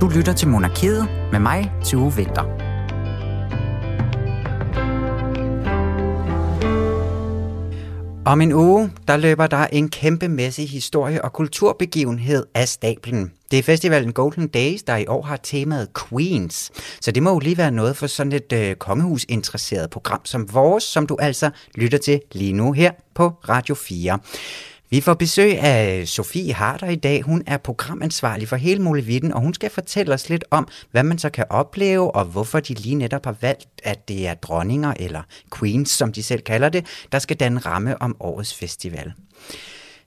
Du lytter til Monarkiet med mig, Tue Vinter. Om en uge, der løber der en kæmpemæssig historie- og kulturbegivenhed af stablen. Det er festivalen Golden Days, der i år har temaet Queens. Så det må jo lige være noget for sådan et øh, kongehusinteresseret program som vores, som du altså lytter til lige nu her på Radio 4. Vi får besøg af Sofie Harder i dag. Hun er programansvarlig for hele Molevitten, og hun skal fortælle os lidt om, hvad man så kan opleve, og hvorfor de lige netop har valgt, at det er dronninger, eller queens, som de selv kalder det, der skal danne ramme om årets festival.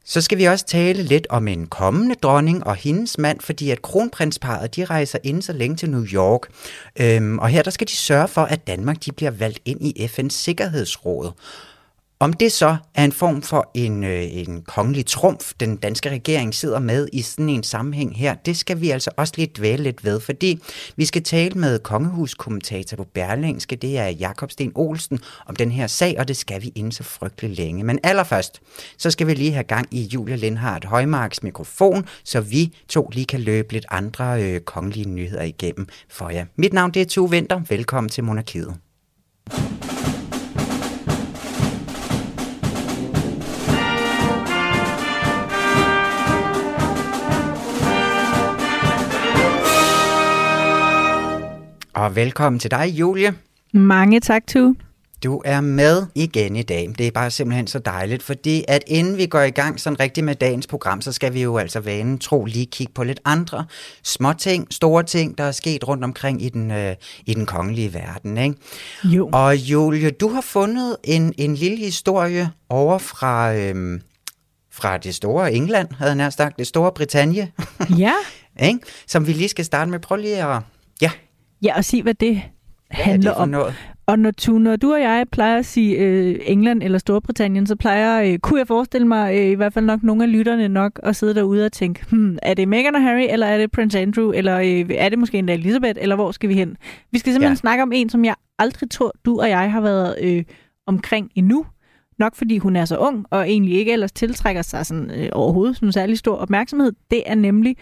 Så skal vi også tale lidt om en kommende dronning og hendes mand, fordi at kronprinsparet de rejser ind så længe til New York. Øhm, og her der skal de sørge for, at Danmark de bliver valgt ind i FN's Sikkerhedsråd. Om det så er en form for en, øh, en kongelig trumf, den danske regering sidder med i sådan en sammenhæng her, det skal vi altså også lidt dvæle lidt ved, fordi vi skal tale med kongehuskommentator på Berlingske, det er Jakob Sten Olsen, om den her sag, og det skal vi inden så frygtelig længe. Men allerførst, så skal vi lige have gang i Julia Lindhardt Højmarks mikrofon, så vi to lige kan løbe lidt andre øh, kongelige nyheder igennem for jer. Mit navn det er Tue Vinter. Velkommen til Monarkiet. Og velkommen til dig, Julie. Mange tak, Tu. Du er med igen i dag. Det er bare simpelthen så dejligt, fordi at inden vi går i gang sådan rigtigt med dagens program, så skal vi jo altså vanen tro lige kigge på lidt andre små ting, store ting, der er sket rundt omkring i den, øh, i den kongelige verden. Ikke? Jo. Og Julie, du har fundet en, en lille historie over fra, øh, fra det store England, havde jeg nær sagt, det store Britannia, Ja, ikke? som vi lige skal starte med. Prøv lige at... Ja, og sig, hvad det hvad er handler det om. noget? Og når, tu, når du og jeg plejer at sige øh, England eller Storbritannien, så plejer, øh, kunne jeg forestille mig, øh, i hvert fald nok nogle af lytterne nok, at sidde derude og tænke, hmm, er det Meghan og Harry, eller er det Prince Andrew, eller øh, er det måske endda Elizabeth, eller hvor skal vi hen? Vi skal simpelthen Ja. ja. snakke om en, som jeg aldrig tror, du og jeg har været øh, omkring endnu. Nok fordi hun er så ung, og egentlig ikke ellers tiltrækker sig sådan, øh, overhovedet sådan særlig stor opmærksomhed. Det er nemlig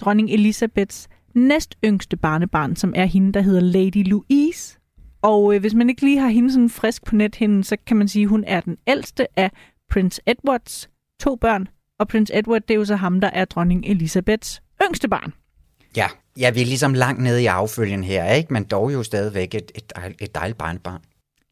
dronning Elisabeths næst yngste barnebarn, som er hende, der hedder Lady Louise. Og øh, hvis man ikke lige har hende sådan frisk på nethinden, så kan man sige, at hun er den ældste af Prince Edwards to børn. Og Prince Edward, det er jo så ham, der er dronning Elisabeths yngste barn. Ja, ja, vi er ligesom langt nede i affølgen her, ikke? men dog jo stadigvæk et, et, et dejligt barnbarn.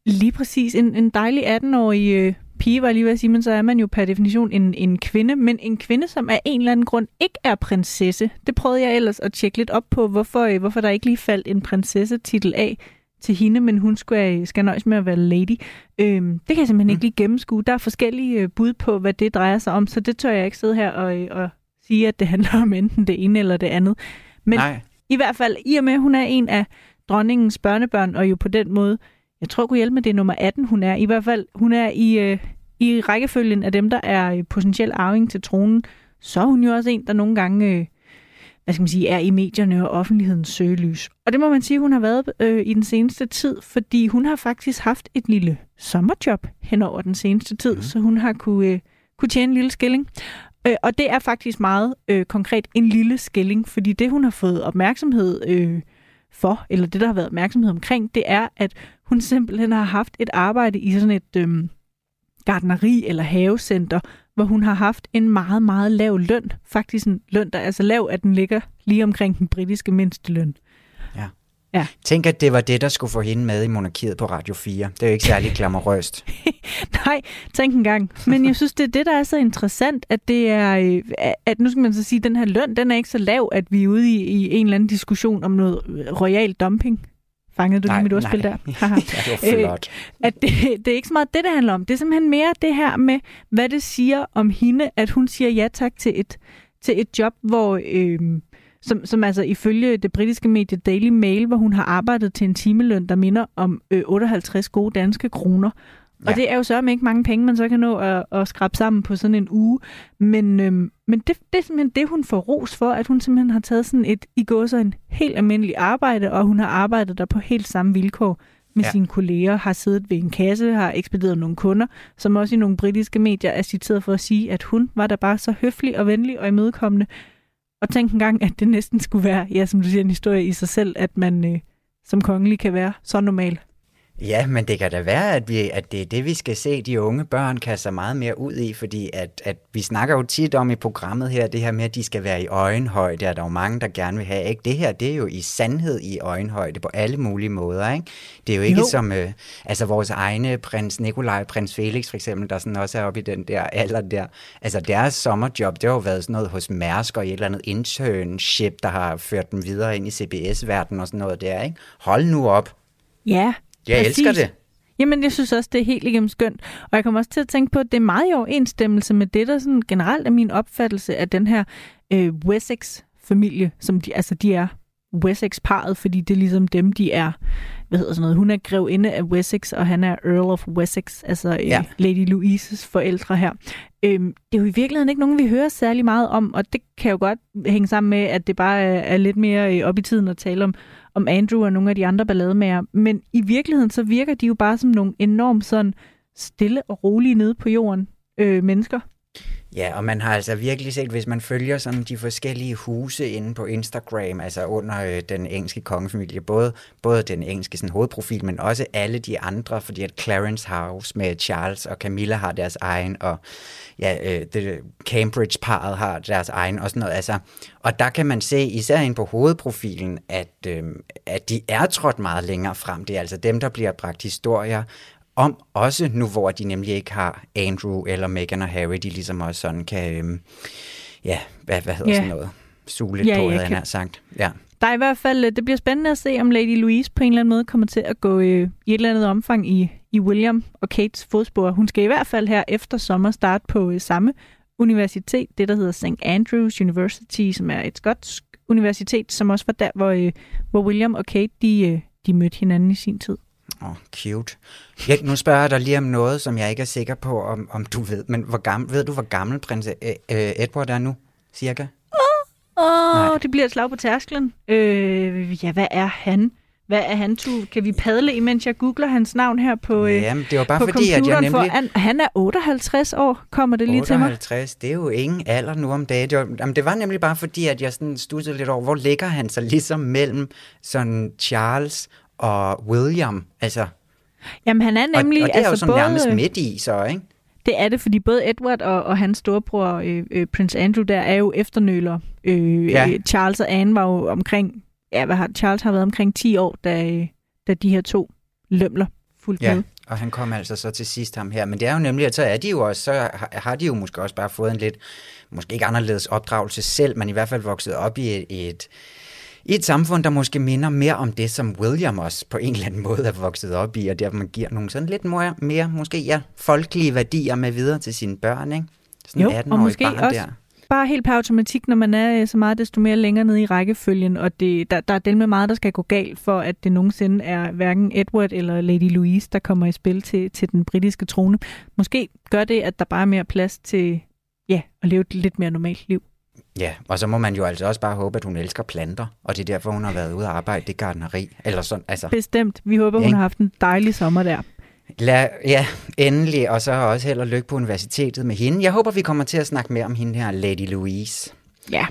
Lige præcis. En, en dejlig 18-årig øh, pige, var jeg lige ved at sige, men så er man jo per definition en, en kvinde. Men en kvinde, som af en eller anden grund ikke er prinsesse. Det prøvede jeg ellers at tjekke lidt op på, hvorfor, øh, hvorfor der ikke lige faldt en prinsessetitel af til hende, men hun skal, skal nøjes med at være lady. Øhm, det kan jeg simpelthen Mm. ikke lige gennemskue. Der er forskellige øh, bud på, hvad det drejer sig om, så det tør jeg ikke sidde her og, øh, og sige, at det handler om enten det ene eller det andet. Men Nej, i hvert fald, i og med, at hun er en af dronningens børnebørn, og jo på den måde, jeg tror, kunne hjælpe med, det er nummer 18, hun er. I hvert fald, hun er i, øh, i rækkefølgen af dem, der er potentiel arving til tronen. Så er hun jo også en, der nogle gange, øh, hvad skal man sige, er i medierne og offentlighedens søgelys. Og det må man sige, hun har været øh, i den seneste tid, fordi hun har faktisk haft et lille sommerjob hen over den seneste tid, mm. så hun har kunne, øh, kunne tjene en lille skilling. Øh, og det er faktisk meget øh, konkret en lille skilling, fordi det, hun har fået opmærksomhed øh, for, eller det, der har været opmærksomhed omkring, det er, at hun simpelthen har haft et arbejde i sådan et øh, gardneri eller havecenter, hvor hun har haft en meget, meget lav løn. Faktisk en løn, der er så lav, at den ligger lige omkring den britiske mindsteløn. tænk at det var det, der skulle få hende med i monarkiet på Radio 4. Det er jo ikke særlig glamourøst. Nej, tænk en gang. Men jeg synes, det er det, der er så interessant, at det er, øh, at nu skal man så sige, at den her løn, den er ikke så lav, at vi er ude i, i en eller anden diskussion om noget royal dumping. Fangede du lige mit ordspil der? Haha. ja, det var Øh, flot. at det, det er ikke så meget det, det handler om. Det er simpelthen mere det her med, hvad det siger om hende, at hun siger ja tak til et, til et job, hvor, øh, som, som altså ifølge det britiske medie Daily Mail, hvor hun har arbejdet til en timeløn, der minder om øh, 58 gode danske kroner. Og Ja. det er jo så ikke mange penge, man så kan nå at, at skrabe sammen på sådan en uge. Men, øhm, men det, det er simpelthen det, hun får ros for, at hun simpelthen har taget sådan et, i går så en helt almindelig arbejde, og hun har arbejdet der på helt samme vilkår med ja. sine kolleger, har siddet ved en kasse, har ekspederet nogle kunder, som også i nogle britiske medier er citeret for at sige, at hun var der bare så høflig og venlig og imødekommende. Og tænk engang, at det næsten skulle være, ja, som du siger, en historie i sig selv, at man øh, som kongelig kan være så normal. Ja, men det kan da være, at, vi, at det er det, vi skal se de unge børn kaste meget mere ud i, fordi at, at vi snakker jo tit om i programmet her, det her med, at de skal være i øjenhøjde, og der er jo mange, der gerne vil have. Ikke? Det her, det er jo i sandhed i øjenhøjde på alle mulige måder. Ikke? Det er jo ikke jo. som øh, altså vores egne prins Nikolaj, prins Felix for eksempel, der sådan også er oppe i den der alder der. Altså deres sommerjob, det har jo været sådan noget hos Mærsk og et eller andet internship, der har ført dem videre ind i CBS-verdenen og sådan noget der. Ikke? Hold nu op. Ja, jeg Præcis. elsker det. Jamen, jeg synes også, det er helt igennem skønt. Og jeg kommer også til at tænke på, at det er meget i overensstemmelse med det, der sådan generelt er min opfattelse af den her øh, Wessex-familie, som de, altså de er Wessex-paret, fordi det er ligesom dem, de er, hvad hedder sådan noget, hun er grevinde af Wessex, og han er Earl of Wessex, altså øh, ja. Lady Louises forældre her. Øhm, det er jo i virkeligheden ikke nogen, vi hører særlig meget om, og det kan jo godt hænge sammen med, at det bare er, er lidt mere øh, op i tiden at tale om, om Andrew og nogle af de andre ballademager. Men i virkeligheden, så virker de jo bare som nogle enormt sådan stille og rolige nede på jorden øh, mennesker. Ja, og man har altså virkelig set, hvis man følger sådan de forskellige huse inde på Instagram, altså under øh, den engelske kongefamilie, både, både den engelske sådan, hovedprofil, men også alle de andre, fordi at Clarence House med Charles og Camilla har deres egen, og ja, øh, det, Cambridge-paret har deres egen og sådan noget. Altså, og der kan man se, især ind på hovedprofilen, at, øh, at de er trådt meget længere frem. Det er altså dem, der bliver bragt historier om, også nu hvor de nemlig ikke har Andrew eller Meghan og Harry, de ligesom også sådan kan, øhm, ja, hvad, hvad hedder yeah. sådan noget, suge lidt yeah, på, havde jeg kan... sagt. Ja. Der er i hvert fald, øh, det bliver spændende at se, om Lady Louise på en eller anden måde kommer til at gå øh, i et eller andet omfang i, i William og Kates fodspor. Hun skal i hvert fald her efter sommer starte på øh, samme universitet, det der hedder St. Andrews University, som er et skotsk universitet, som også var der, hvor, øh, hvor William og Kate de, øh, de mødte hinanden i sin tid. Åh, oh, cute. Ja, nu spørger jeg dig lige om noget, som jeg ikke er sikker på, om, om du ved. Men hvor gammel, ved du, hvor gammel prins øh, Edward er nu, cirka? Åh, oh, det bliver et slag på tærsklen. Øh, ja, hvad er han? Hvad er han, tu? Kan vi padle, imens jeg googler hans navn her på øh, Jamen, det var bare fordi, at jeg nemlig... For han, han er 58 år, kommer det lige 58, til mig. 58, det er jo ingen alder nu om dagen. Det var, jamen, det var nemlig bare fordi, at jeg sådan stussede lidt over, hvor ligger han så ligesom mellem sådan Charles og William, altså... Jamen, han er nemlig... Og, og det er altså, jo sådan både, nærmest midt i, så, ikke? Det er det, fordi både Edward og, og hans storebror, øh, øh, Prince Andrew, der er jo efternøler. Øh, ja. Øh, Charles og Anne var jo omkring... Ja, hvad har, Charles har været omkring 10 år, da, da de her to lømler fuldt ja. med. og han kom altså så til sidst ham her. Men det er jo nemlig, at så er de jo også, så har, har de jo måske også bare fået en lidt, måske ikke anderledes opdragelse selv, men i hvert fald vokset op i et, et i et samfund, der måske minder mere om det, som William også på en eller anden måde er vokset op i, og der man giver nogle sådan lidt mere, mere måske ja, folkelige værdier med videre til sine børn, ikke? Sådan jo, og måske barn også der. bare helt per automatik, når man er øh, så meget desto mere længere nede i rækkefølgen, og det, der, der er del med meget, der skal gå galt, for at det nogensinde er hverken Edward eller Lady Louise, der kommer i spil til, til den britiske trone. Måske gør det, at der bare er mere plads til ja, at leve et lidt mere normalt liv. Ja, og så må man jo altså også bare håbe, at hun elsker planter, og det er derfor, hun har været ude og arbejde det gardneri. Eller sådan, altså. Bestemt. Vi håber, hun ja. har haft en dejlig sommer der. La, ja, endelig, og så også held og lykke på universitetet med hende. Jeg håber, vi kommer til at snakke mere om hende her, Lady Louise. Ja.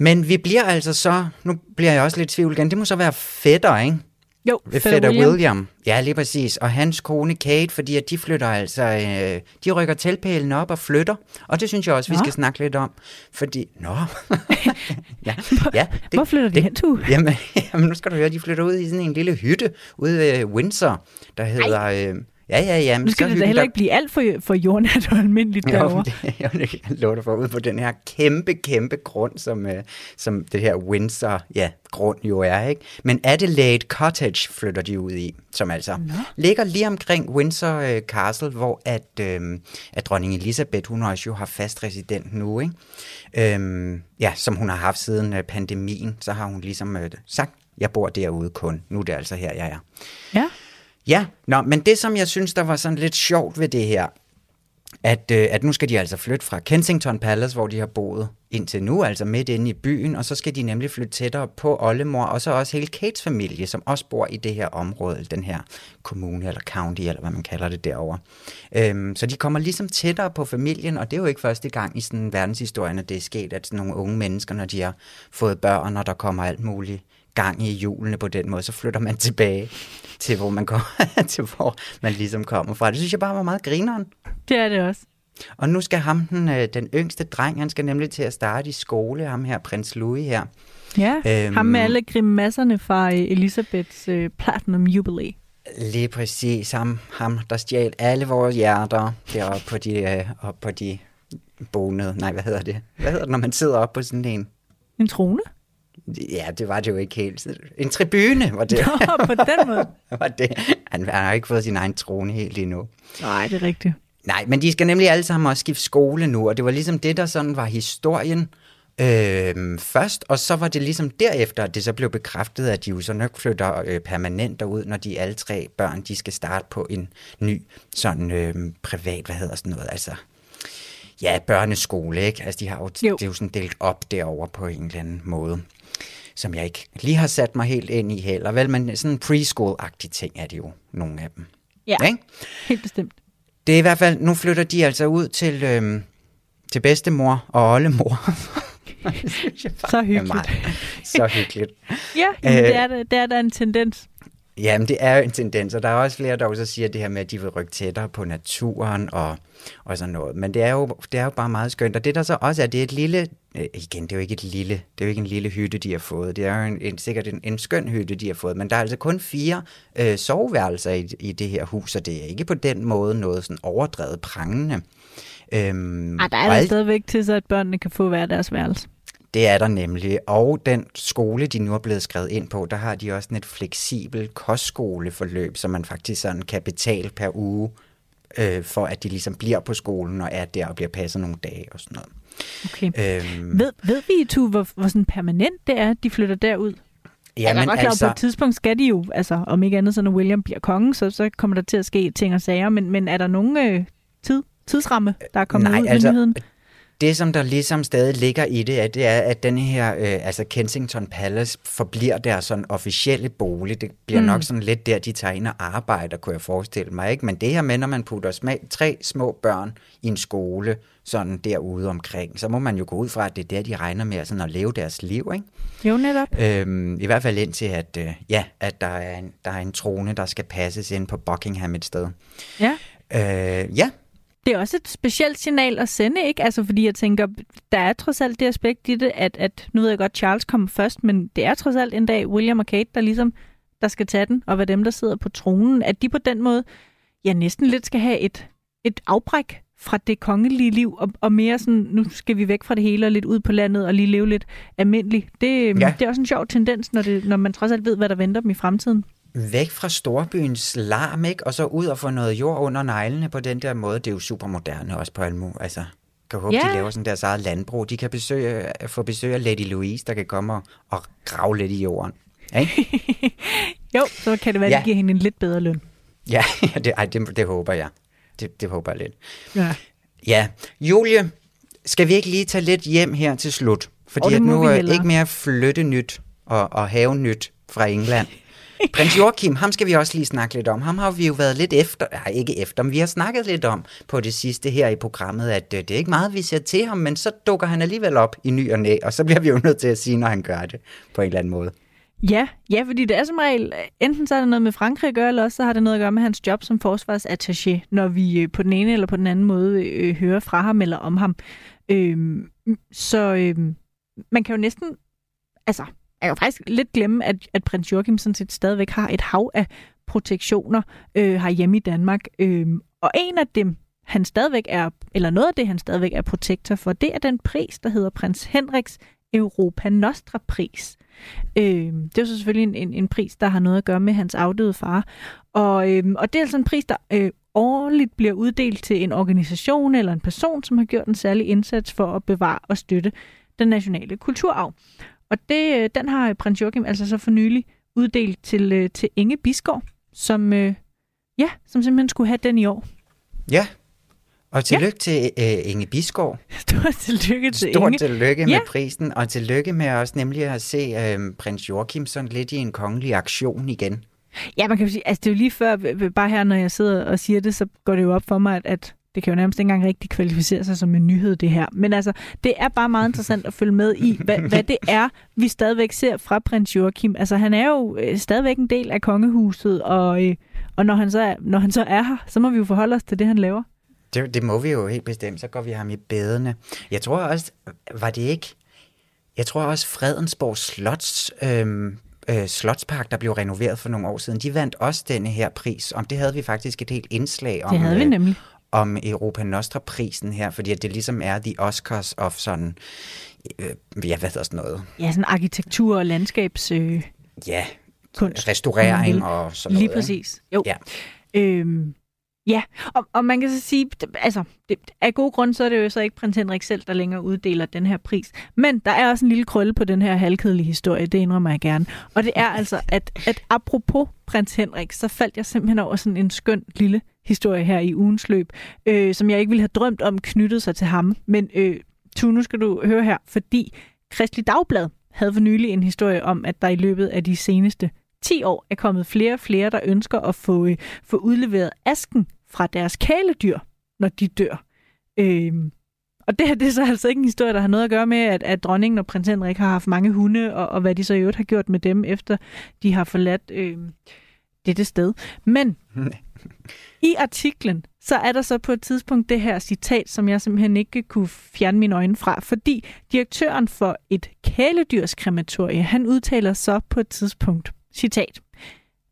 Men vi bliver altså så, nu bliver jeg også lidt tvivl igen, det må så være fætter, ikke? Jo, fætter William. William. Ja, lige præcis. Og hans kone Kate, fordi at de flytter altså, øh, de rykker teltpælen op og flytter. Og det synes jeg også, nå. vi skal snakke lidt om. Fordi, nå. ja, ja, det, Hvor flytter de det, hen, du? Jamen, jamen, nu skal du høre, de flytter ud i sådan en lille hytte ude ved Windsor, der hedder... Øh, Ja, ja, ja. Nu skal det da heller ikke blive alt for, for jordnært og almindeligt derovre. Jo, det, jeg kan love dig for ud på den her kæmpe, kæmpe grund, som, uh, som det her Windsor, ja, grund jo er, ikke? Men Adelaide Cottage flytter de ud i, som altså Nå. ligger lige omkring Windsor uh, Castle, hvor at, uh, at dronning Elisabeth, hun også jo har fast resident nu, ikke? Um, ja, som hun har haft siden uh, pandemien, så har hun ligesom uh, sagt, jeg bor derude kun. Nu er det altså her, jeg er. Ja. Ja, nå, men det som jeg synes, der var sådan lidt sjovt ved det her, at, øh, at nu skal de altså flytte fra Kensington Palace, hvor de har boet indtil nu, altså midt inde i byen, og så skal de nemlig flytte tættere på oldemor, og så også hele Kates familie, som også bor i det her område, den her kommune eller county, eller hvad man kalder det derovre. Øhm, så de kommer ligesom tættere på familien, og det er jo ikke første gang i sådan verdenshistorien, at det er sket, at sådan nogle unge mennesker, når de har fået børn, og der kommer alt muligt gang i julene på den måde, så flytter man tilbage til, hvor man, kommer, til hvor man ligesom kommer fra. Det synes jeg bare var meget grineren. Det er det også. Og nu skal ham, den, øh, den yngste dreng, han skal nemlig til at starte i skole, ham her, prins Louis her. Ja, øhm, ham med alle grimasserne fra øh, Elisabeths uh, Platinum Jubilee. Lige præcis. Ham, ham der stjal alle vores hjerter deroppe på de, øh, op på de bonede. Nej, hvad hedder det? Hvad hedder det, når man sidder op på sådan en? En trone? Ja, det var det jo ikke helt. En tribune var det. Nå, på den måde. var det. Han, han har ikke fået sin egen trone helt endnu. Nej, det er rigtigt. Nej, men de skal nemlig alle sammen også skifte skole nu, og det var ligesom det, der sådan var historien øh, først, og så var det ligesom derefter, at det så blev bekræftet, at de jo så nok flytter øh, permanent derud, når de alle tre børn, de skal starte på en ny sådan øh, privat, hvad hedder sådan noget, altså ja, børneskole, ikke? Altså de har jo, jo. det er jo sådan delt op derover på en eller anden måde som jeg ikke lige har sat mig helt ind i heller. Vel, men sådan en preschool-agtig ting er det jo, nogle af dem. Ja, ikke? helt bestemt. Det er i hvert fald, nu flytter de altså ud til, øhm, til bedstemor og oldemor. så hyggeligt. så hyggeligt. ja, men det, er, det er der en tendens. Jamen, det er jo en tendens, og der er også flere, der også siger det her med, at de vil rykke tættere på naturen og, og sådan noget. Men det er, jo, det er jo bare meget skønt. Og det der så også er, det er et lille, øh, igen, det er jo ikke et lille, det er jo ikke en lille hytte, de har fået. Det er jo en, en, sikkert en, en skøn hytte, de har fået. Men der er altså kun fire øh, soveværelser i, i det her hus, og det er ikke på den måde noget sådan overdrevet prangende. Øhm, Ej, der er alt... stadigvæk til, så at børnene kan få hver deres værelse. Det er der nemlig. Og den skole, de nu er blevet skrevet ind på, der har de også et fleksibelt kostskoleforløb, som man faktisk sådan kan betale per uge, øh, for at de ligesom bliver på skolen og er der og bliver passet nogle dage og sådan noget. Okay. Øhm, ved, ved vi, Tu, hvor, hvor sådan permanent det er, at de flytter derud? Ja, men godt altså, på et tidspunkt skal de jo, altså om ikke andet, så når William bliver konge, så, så kommer der til at ske ting og sager, men, men er der nogen øh, tid, tidsramme, der er kommet nej, ud altså, nyheden? Det, som der ligesom stadig ligger i det, er, det er, at den her, øh, altså Kensington Palace forbliver der sådan officielle bolig. Det bliver mm. nok sådan lidt der, de tager ind og arbejder, kunne jeg forestille mig. Ikke? Men det her med, når man putter smag, tre små børn i en skole, sådan derude omkring, så må man jo gå ud fra, at det er der, de regner med sådan at leve deres liv. Ikke? Jo, netop. Øhm, I hvert fald indtil, at, øh, ja, at der, er en, der er en trone, der skal passes ind på Buckingham et sted. Ja. Øh, ja, det er også et specielt signal at sende, ikke? Altså, fordi jeg tænker, der er trods alt det aspekt i det, at, at nu ved jeg godt, Charles kommer først, men det er trods alt en dag William og Kate, der ligesom der skal tage den, og være dem, der sidder på tronen, at de på den måde, ja, næsten lidt skal have et, et afbræk fra det kongelige liv, og, og mere sådan, nu skal vi væk fra det hele og lidt ud på landet og lige leve lidt almindeligt. Det, ja. det er også en sjov tendens, når, det, når man trods alt ved, hvad der venter dem i fremtiden væk fra storbyens larm, ikke? og så ud og få noget jord under neglene på den der måde. Det er jo super moderne også på Almo. Altså, kan håbe, yeah. de laver sådan deres eget landbrug. De kan besøge, få besøg af Lady Louise, der kan komme og, og grave lidt i jorden. Ikke? jo, så kan det være, at ja. de giver hende en lidt bedre løn. Ja, det, ej, det, det håber jeg. Det, det håber jeg lidt. Ja. Ja, Julie, skal vi ikke lige tage lidt hjem her til slut? Fordi at nu er ikke mere flytte nyt og, og have nyt fra England. Prins Joachim, ham skal vi også lige snakke lidt om. Ham har vi jo været lidt efter, nej ikke efter, men vi har snakket lidt om på det sidste her i programmet, at øh, det er ikke meget, vi ser til ham, men så dukker han alligevel op i ny og næ, og så bliver vi jo nødt til at sige, når han gør det på en eller anden måde. Ja, ja, fordi det er som regel, enten så er det noget med Frankrig at gøre, eller også så har det noget at gøre med hans job som forsvarsattaché, når vi øh, på den ene eller på den anden måde øh, hører fra ham eller om ham. Øh, så øh, man kan jo næsten, altså jeg kan faktisk lidt glemme, at, at prins Joachim sådan set stadigvæk har et hav af protektioner øh, herhjemme i Danmark. Øh, og en af dem, han stadigvæk er, eller noget af det, han stadigvæk er protektor for, det er den pris, der hedder prins Henriks Europa Nostra pris. Øh, det er så selvfølgelig en, en, en pris, der har noget at gøre med hans afdøde far. Og, øh, og det er altså en pris, der øh, årligt bliver uddelt til en organisation eller en person, som har gjort en særlig indsats for at bevare og støtte den nationale kulturarv. Og det, øh, den har prins Joachim altså så for nylig uddelt til, øh, til Inge Bisgaard, som, øh, ja, som simpelthen skulle have den i år. Ja, Og tillykke ja. til uh, Inge Biskov. Stort tillykke til Stort Inge. tillykke med prisen, og tillykke med os nemlig at se uh, prins Joachim sådan lidt i en kongelig aktion igen. Ja, man kan sige, altså det er jo lige før, bare her, når jeg sidder og siger det, så går det jo op for mig, at, at det kan jo nærmest ikke engang rigtig kvalificere sig som en nyhed, det her. Men altså, det er bare meget interessant at følge med i, hvad, hvad det er, vi stadigvæk ser fra prins Joachim. Altså, han er jo øh, stadigvæk en del af kongehuset, og, øh, og når, han så er, når han så er her, så må vi jo forholde os til det, han laver. Det, det må vi jo helt bestemt, så går vi ham i bedene. Jeg tror også, var det ikke... Jeg tror også, Fredensborg Slots, øhm, øh, Slotspark, der blev renoveret for nogle år siden, de vandt også denne her pris. Om det havde vi faktisk et helt indslag om. Det havde vi nemlig. Øh, om Europa Nostra-prisen her, fordi at det ligesom er the Oscars of sådan, øh, ja, hvad hedder sådan noget? Ja, sådan arkitektur og landskabs... Øh, ja, kunst. restaurering og sådan noget. Lige præcis. Jo. Ja. Øhm, Ja, og, og man kan så sige, altså, det, af god grund, så er det jo så ikke prins Henrik selv, der længere uddeler den her pris. Men der er også en lille krølle på den her halvkedelige historie, det indrømmer jeg gerne. Og det er altså, at, at apropos prins Henrik, så faldt jeg simpelthen over sådan en skøn lille historie her i ugens løb, øh, som jeg ikke ville have drømt om knyttet sig til ham. Men øh, tu, nu skal du høre her, fordi Kristelig Dagblad havde for nylig en historie om, at der i løbet af de seneste 10 år er kommet flere og flere, der ønsker at få, øh, få udleveret asken fra deres kæledyr, når de dør. Øh, og det her det er så altså ikke en historie, der har noget at gøre med, at, at dronningen og prins Henrik har haft mange hunde, og, og hvad de så i øvrigt har gjort med dem, efter de har forladt øh, dette sted. Men i artiklen, så er der så på et tidspunkt det her citat, som jeg simpelthen ikke kunne fjerne mine øjne fra, fordi direktøren for et kæledyrskrematorie, han udtaler så på et tidspunkt, citat,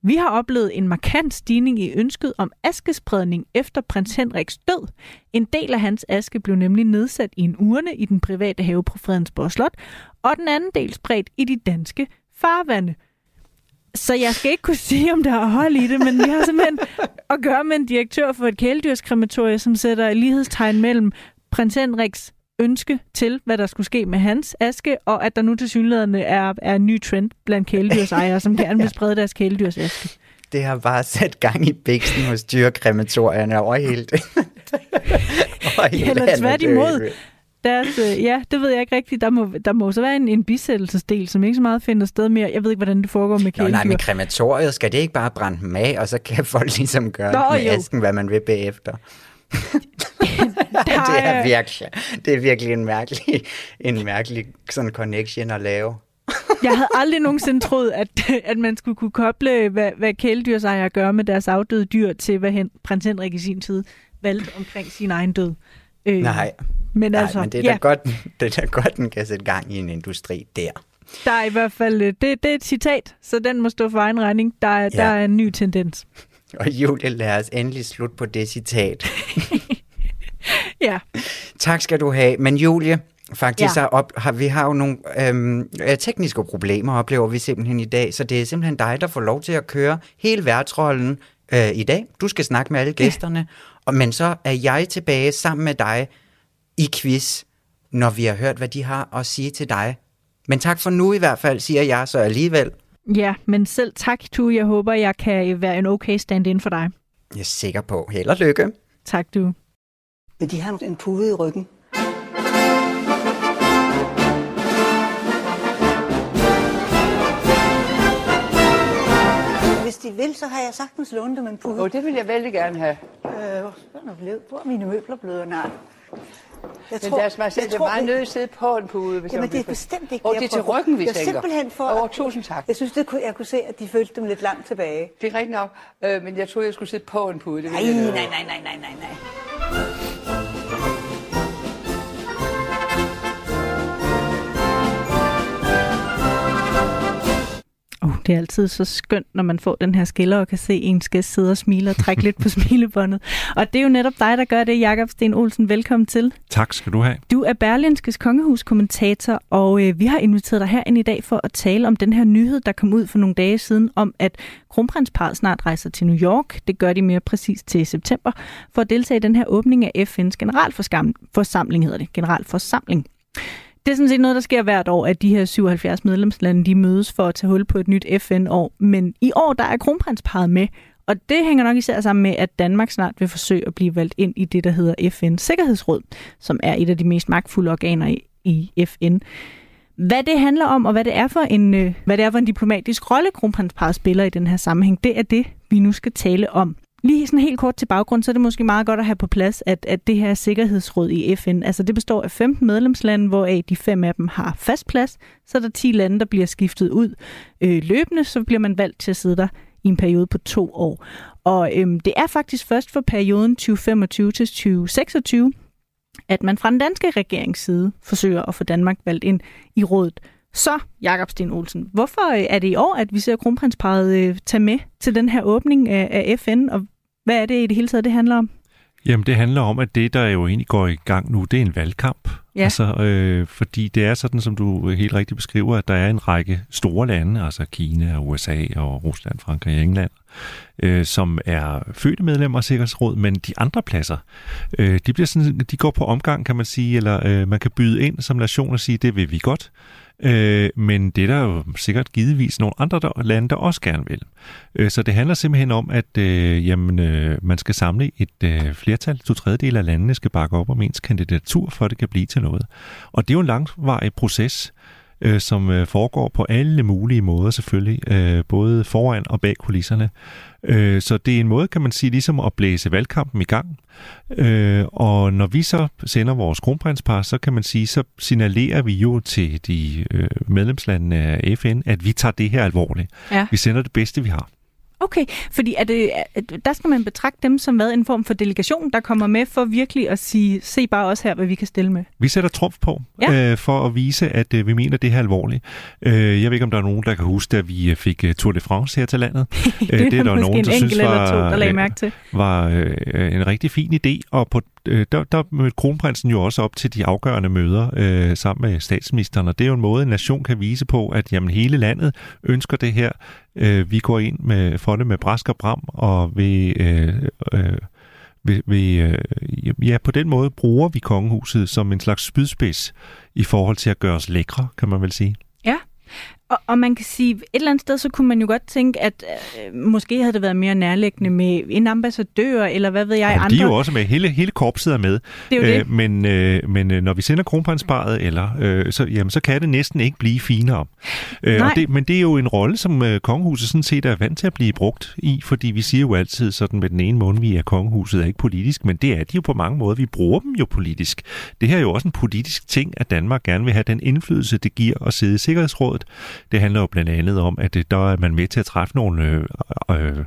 vi har oplevet en markant stigning i ønsket om askespredning efter prins Henriks død. En del af hans aske blev nemlig nedsat i en urne i den private have på Fredensborg Slot, og den anden del spredt i de danske farvande. Så jeg skal ikke kunne sige, om der er hold i det, men vi har simpelthen at gøre med en direktør for et kæledyrskrematorie, som sætter lighedstegn mellem prins Henriks ønske til, hvad der skulle ske med hans aske, og at der nu til synligheden er, er en ny trend blandt kæledyrsejere, som gerne vil sprede deres kæledyrsaske. Det har bare sat gang i bæksten hos dyrekrematorierne over hele det. over hele Eller tværtimod. Deres, øh, ja, det ved jeg ikke rigtigt. Der må, der må så være en, en bisættelsesdel, som ikke så meget finder sted mere. Jeg ved ikke, hvordan det foregår med kæledyr. Nå, nej, men krematoriet, skal det ikke bare brænde dem af, og så kan folk ligesom gøre Nå, med jo. asken, hvad man vil bagefter? det er virkelig, det er virkelig en mærkelig, en mærkelig sådan connection at lave. jeg havde aldrig nogensinde troet, at, at man skulle kunne koble, hvad, hvad kæledyrsejere gør med deres afdøde dyr, til hvad hen, prins Henrik i sin tid valgte omkring sin egen død. Øh, Nej, men, altså, Nej, men det er, ja. godt, det er da godt, den kan sætte gang i en industri der. Der er i hvert fald, øh, det, det er et citat, så den må stå for egen regning. Der, ja. der er en ny tendens. Og Julie, lad os endelig slutte på det citat. ja. Tak skal du have. Men Julie, faktisk ja. så op, har, vi har jo nogle øhm, øh, tekniske problemer, oplever vi simpelthen i dag, så det er simpelthen dig, der får lov til at køre hele værtsrollen øh, i dag. Du skal snakke med alle gæsterne, og, men så er jeg tilbage sammen med dig i quiz, når vi har hørt, hvad de har at sige til dig. Men tak for nu i hvert fald, siger jeg så alligevel. Ja, men selv tak, Tu. Jeg håber, jeg kan være en okay stand-in for dig. Jeg er sikker på. Held og lykke. Tak, du. Vil de have en pude i ryggen? Hvis de vil, så har jeg sagtens lånt dem en pude. oh, det vil jeg vældig gerne have. Øh, hvor er mine møbler blevet? Nej. Jeg men tror, deres majestæt, det er meget nødt til at sidde på en pude. Hvis jamen, det er bestemt ikke Og det er til ryggen, vi tænker. simpelthen for... Over, tusind tak. Jeg synes, det kunne, jeg kunne se, at de følte dem lidt langt tilbage. Det er rigtigt nok, øh, men jeg troede, jeg skulle sidde på en pude. Det nej, nej, nej, nej, nej, nej, nej. Det er altid så skønt, når man får den her skiller og kan se ens gæst sidde og smile og trække lidt på smilebåndet. Og det er jo netop dig, der gør det, Jakob Sten Olsen. Velkommen til. Tak skal du have. Du er Berlinskes kongehuskommentator, og øh, vi har inviteret dig her ind i dag for at tale om den her nyhed, der kom ud for nogle dage siden, om at kronprinsparet snart rejser til New York. Det gør de mere præcis til september, for at deltage i den her åbning af FN's generalforsamling, hedder det, generalforsamling. Det er sådan set noget, der sker hvert år, at de her 77 medlemslande de mødes for at tage hul på et nyt FN-år. Men i år der er kronprinsparet med, Og det hænger nok især sammen med, at Danmark snart vil forsøge at blive valgt ind i det, der hedder FN's Sikkerhedsråd, som er et af de mest magtfulde organer i, FN. Hvad det handler om, og hvad det er for en, øh, hvad det er for en diplomatisk rolle, kronprinsparet spiller i den her sammenhæng, det er det, vi nu skal tale om. Lige sådan helt kort til baggrund, så er det måske meget godt at have på plads, at, at det her sikkerhedsråd i FN, altså det består af 15 medlemslande, hvoraf de fem af dem har fast plads. Så er der 10 lande, der bliver skiftet ud øh, løbende, så bliver man valgt til at sidde der i en periode på to år. Og øhm, det er faktisk først for perioden 2025 til 2026, at man fra den danske regerings side forsøger at få Danmark valgt ind i rådet. Så, Jakob Sten Olsen, hvorfor øh, er det i år, at vi ser kronprinsparet øh, tage med til den her åbning af, af FN, og hvad er det i det hele taget, det handler om? Jamen, det handler om, at det, der jo egentlig går i gang nu, det er en valgkamp. Ja. Altså, øh, fordi det er sådan, som du helt rigtigt beskriver, at der er en række store lande, altså Kina, USA og Rusland, Frankrig og England, øh, som er fødte medlemmer af Sikkerhedsrådet, men de andre pladser, øh, de, bliver sådan, de går på omgang, kan man sige, eller øh, man kan byde ind som nation og sige, det vil vi godt. Øh, men det er der jo sikkert givetvis nogle andre der, lande, der også gerne vil. Øh, så det handler simpelthen om, at øh, jamen, øh, man skal samle et øh, flertal, to tredjedel af landene skal bakke op om ens kandidatur, for at det kan blive til noget. Og det er jo en langvarig proces, øh, som øh, foregår på alle mulige måder selvfølgelig, øh, både foran og bag kulisserne. Øh, så det er en måde, kan man sige, ligesom at blæse valgkampen i gang. Øh, og når vi så sender vores kronprinspar, så kan man sige, så signalerer vi jo til de øh, medlemslandene af FN, at vi tager det her alvorligt. Ja. Vi sender det bedste, vi har. Okay, fordi er det, der skal man betragte dem som hvad, en form for delegation, der kommer med for virkelig at sige, se bare også her, hvad vi kan stille med. Vi sætter trumf på, ja. øh, for at vise, at øh, vi mener det her alvorligt. Øh, jeg ved ikke, om der er nogen, der kan huske, at vi øh, fik uh, Tour de France her til landet. det, øh, det er der nogen, der synes var, to, der lagde mærke til. var øh, en rigtig fin idé, og på øh, der, der mødte kronprinsen jo også op til de afgørende møder øh, sammen med statsministeren, og det er jo en måde, en nation kan vise på, at jamen, hele landet ønsker det her. Øh, vi går ind med, for det med brask og bram, og vi, øh, øh, vi, vi, øh, ja, på den måde bruger vi kongehuset som en slags spydspids i forhold til at gøre os lækre, kan man vel sige. Og, og man kan sige, et eller andet sted, så kunne man jo godt tænke, at øh, måske havde det været mere nærliggende med en ambassadør, eller hvad ved jeg, ja, andre. De er jo også med. Hele, hele korpset er med. Det er jo det. Øh, men øh, men øh, når vi sender kronprinsparet, eller, øh, så, jamen, så kan det næsten ikke blive finere. Øh, og det, men det er jo en rolle, som øh, kongehuset sådan set er vant til at blive brugt i, fordi vi siger jo altid sådan med den ene måned, vi er kongehuset er ikke politisk, men det er de jo på mange måder. Vi bruger dem jo politisk. Det her er jo også en politisk ting, at Danmark gerne vil have den indflydelse, det giver at sidde i Sikkerhedsrådet. Det handler jo blandt andet om, at det, der er man med til at træffe nogle øh, øh,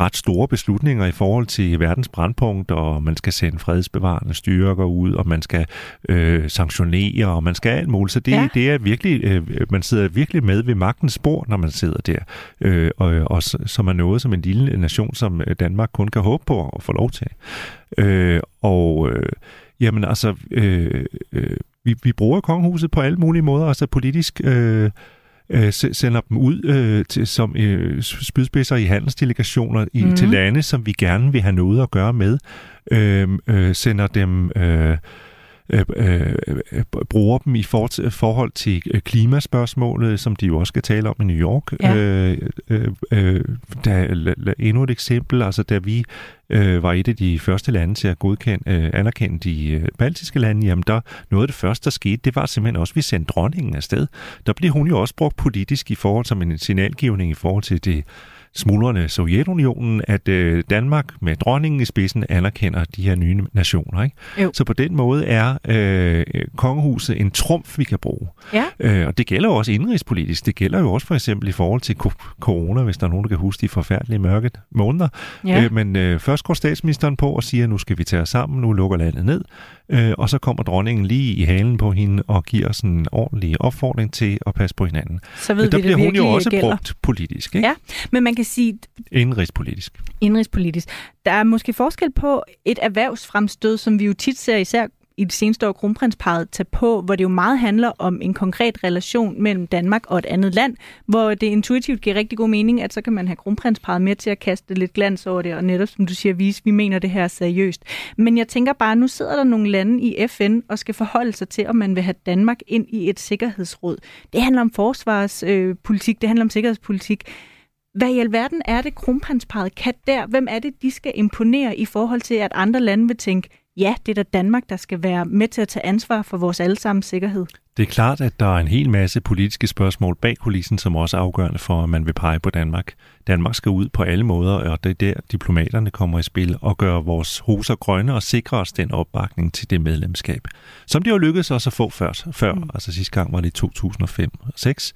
ret store beslutninger i forhold til verdens brandpunkt, og man skal sende fredsbevarende styrker ud, og man skal øh, sanktionere, og man skal alt muligt. Så det, ja. det er virkelig, øh, man sidder virkelig med ved magtens spor, når man sidder der, øh, og, og som er noget som en lille nation, som Danmark kun kan håbe på at få lov til. Øh, og øh, jamen altså, øh, øh, vi, vi bruger kongehuset på alle mulige måder, altså politisk øh, øh, sender dem ud øh, til, som øh, spydspidser i handelsdelegationer i, mm. til lande, som vi gerne vil have noget at gøre med. Øh, øh, sender dem... Øh, øh, øh, bruger dem i for, forhold til øh, klimaspørgsmålet, som de jo også skal tale om i New York. Ja. Øh, øh, øh, der, endnu et eksempel, altså da vi øh, var et af de første lande til at godkende, øh, anerkende de øh, baltiske lande, jamen der, noget af det første, der skete, det var simpelthen også, at vi sendte dronningen afsted. Der blev hun jo også brugt politisk i forhold som en signalgivning i forhold til det smuldrende Sovjetunionen, at øh, Danmark med dronningen i spidsen anerkender de her nye nationer. Ikke? Jo. Så på den måde er øh, kongehuset en trumf, vi kan bruge. Ja. Øh, og det gælder jo også indrigspolitisk. Det gælder jo også for eksempel i forhold til corona, hvis der er nogen, der kan huske de forfærdelige mørke måneder. Ja. Øh, men øh, først går statsministeren på og siger, at nu skal vi tage os sammen, nu lukker landet ned. Øh, og så kommer dronningen lige i halen på hende og giver sådan en ordentlig opfordring til at passe på hinanden. Så ved der vi, bliver hun jo også gælder. brugt politisk. Ikke? Ja, men man kan sige... Indrigspolitisk. Indrigspolitisk. Der er måske forskel på et erhvervsfremstød, som vi jo tit ser især i det seneste år kronprinsparet tage på, hvor det jo meget handler om en konkret relation mellem Danmark og et andet land, hvor det intuitivt giver rigtig god mening, at så kan man have kronprinsparet med til at kaste lidt glans over det, og netop som du siger, vise, vi mener det her seriøst. Men jeg tænker bare, nu sidder der nogle lande i FN og skal forholde sig til, om man vil have Danmark ind i et sikkerhedsråd. Det handler om forsvarspolitik, øh, det handler om sikkerhedspolitik. Hvad i alverden er det, kronprinsparet kan der? Hvem er det, de skal imponere i forhold til, at andre lande vil tænke, ja, det er da Danmark, der skal være med til at tage ansvar for vores allesammens sikkerhed? Det er klart, at der er en hel masse politiske spørgsmål bag kulissen, som også er afgørende for, at man vil pege på Danmark. Danmark skal ud på alle måder, og det er der, diplomaterne kommer i spil og gør vores hoser grønne og sikre os den opbakning til det medlemskab. Som det jo lykkedes os at få før. før. Mm. Altså sidste gang var det i 2005 og 2006.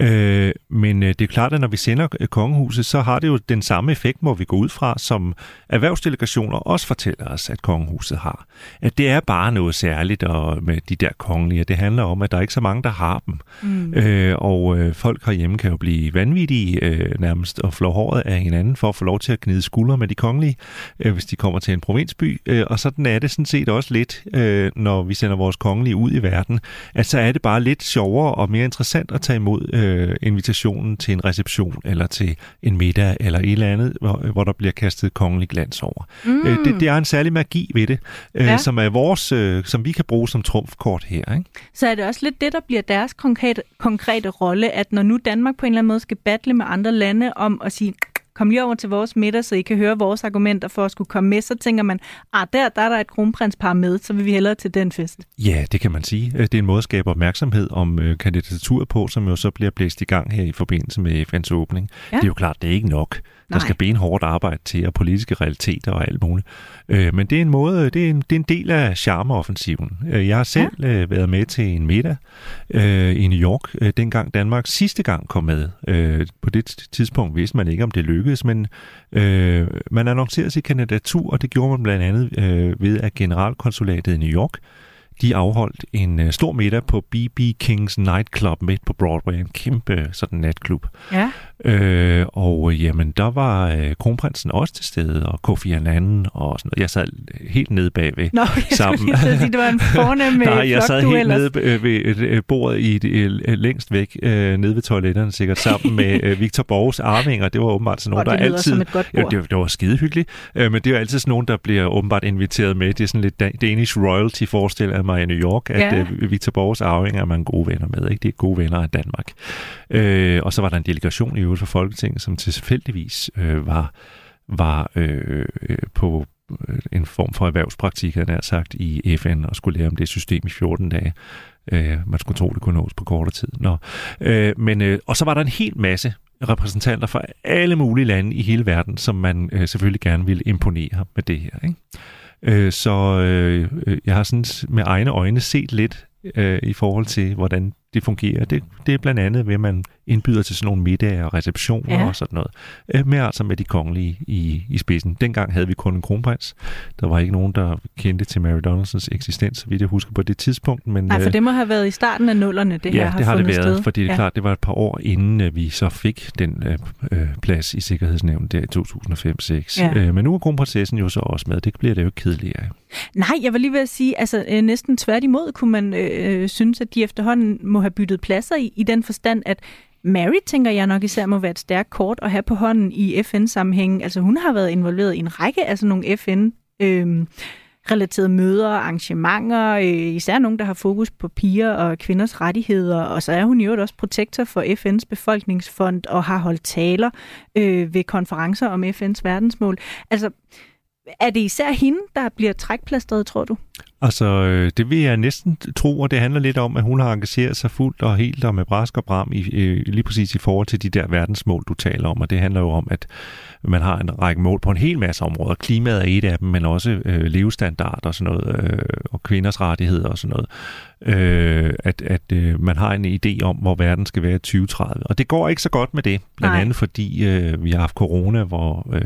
Øh, men øh, det er klart, at når vi sender kongehuset, så har det jo den samme effekt, må vi gå ud fra, som erhvervsdelegationer også fortæller os, at kongehuset har. At det er bare noget særligt og med de der kongelige. Det handler om, at der er ikke så mange, der har dem. Mm. Øh, og øh, folk herhjemme kan jo blive vanvittige øh, nærmest og flå håret af hinanden for at få lov til at gnide skuldre med de kongelige, øh, hvis de kommer til en provinsby. Øh, og sådan er det sådan set også lidt, øh, når vi sender vores kongelige ud i verden, at så er det bare lidt sjovere og mere interessant at tage imod øh, invitationen til en reception eller til en middag eller et eller andet, hvor, hvor der bliver kastet kongelig glans over. Mm. Øh, det, det er en særlig magi ved det, øh, ja. som er vores, øh, som vi kan bruge som trumfkort her. Ikke? Så er det også lidt det, der bliver deres konkrete, konkrete rolle, at når nu Danmark på en eller anden måde skal battle med andre lande om at sige, kom lige over til vores middag, så I kan høre vores argumenter for at skulle komme med, så tænker man, ah, der, der er der et kronprinspar med, så vil vi hellere til den fest. Ja, det kan man sige. Øh, det er en måde at skabe opmærksomhed om øh, kandidaturet på, som jo så bliver blæst i gang her i forbindelse med FN's åbning. Ja. Det er jo klart, det er ikke nok. Der Nej. skal benhårdt arbejde til, og politiske realiteter og alt muligt. Øh, men det er en måde, det er en, det er en del af charmeoffensiven. Øh, jeg har selv ja. øh, været med til en middag øh, i New York, øh, dengang Danmark sidste gang kom med. Øh, på det tidspunkt vidste man ikke, om det lykkedes, men øh, man annoncerede sit kandidatur, og det gjorde man blandt andet øh, ved, at generalkonsulatet i New York de afholdt en øh, stor middag på BB Kings Nightclub midt på Broadway, en kæmpe sådan natklub. Ja. Øh, og jamen, der var øh, kronprinsen også til stede, og Kofi Annan og sådan noget. Jeg sad helt nede bagved Nå, jeg sammen. Lige sige, det var en fornem Nej, jeg sad helt ellers. nede øh, ved øh, bordet i det, øh, længst væk, øh, nede ved toiletterne sikkert, sammen med øh, Victor Borges arvinger. Det var åbenbart sådan nogen, der altid... Ja, det, det var skide hyggeligt, øh, men det er altid sådan nogen, der bliver åbenbart inviteret med. Det er sådan lidt Danish royalty, forestiller mig i New York, at ja. øh, Victor Borges arvinger er man gode venner med. Ikke? Det er gode venner af Danmark. Øh, og så var der en delegation i øvrigt for Folketinget, som tilfældigvis øh, var, var øh, på øh, en form for erhvervspraktik, havde jeg sagt, i FN og skulle lære om det system i 14 dage. Øh, man skulle tro, det kunne nås på kortere tid. Nå. Øh, men, øh, og så var der en hel masse repræsentanter fra alle mulige lande i hele verden, som man øh, selvfølgelig gerne ville imponere med det her. Ikke? Øh, så øh, øh, jeg har sådan med egne øjne set lidt øh, i forhold til, hvordan det fungerer. Det, det er blandt andet ved, at man indbyder til sådan nogle middage og receptioner ja. og sådan noget. Øh, med altså med de kongelige i, i spidsen. Dengang havde vi kun en kronprins. Der var ikke nogen, der kendte til Mary Donaldsons eksistens, så vidt jeg husker på det tidspunkt. Men, Nej, for øh, det må have været i starten af nullerne, det ja, her har det har det været, sted. fordi det er ja. klart, det var et par år inden øh, vi så fik den øh, øh, plads i Sikkerhedsnævnet der i 2005-2006. Ja. Øh, men nu er kronprinsessen jo så også med. Det bliver det jo kedeligere. Nej, jeg var lige ved at sige, altså øh, næsten tværtimod kunne man øh, øh, synes, at de efterhånden må have byttet pladser i, i den forstand, at Mary, tænker jeg nok især, må være et stærkt kort at have på hånden i FN-sammenhæng. Altså hun har været involveret i en række af sådan nogle FN- øh, relaterede møder og arrangementer, øh, især nogen, der har fokus på piger og kvinders rettigheder, og så er hun jo også protektor for FN's befolkningsfond og har holdt taler øh, ved konferencer om FN's verdensmål. Altså, er det især hende, der bliver trækplastret, tror du? Altså, øh, det vil jeg næsten tro, og det handler lidt om, at hun har engageret sig fuldt og helt og med brask og bram i, lige præcis i forhold til de der verdensmål, du taler om. Og det handler jo om, at man har en række mål på en hel masse områder. Klimaet er et af dem, men også øh, levestandard og sådan noget, øh, og kvinders rettigheder og sådan noget. Øh, at at øh, man har en idé om, hvor verden skal være i 2030. Og det går ikke så godt med det, blandt Nej. andet fordi øh, vi har haft corona, hvor... Øh,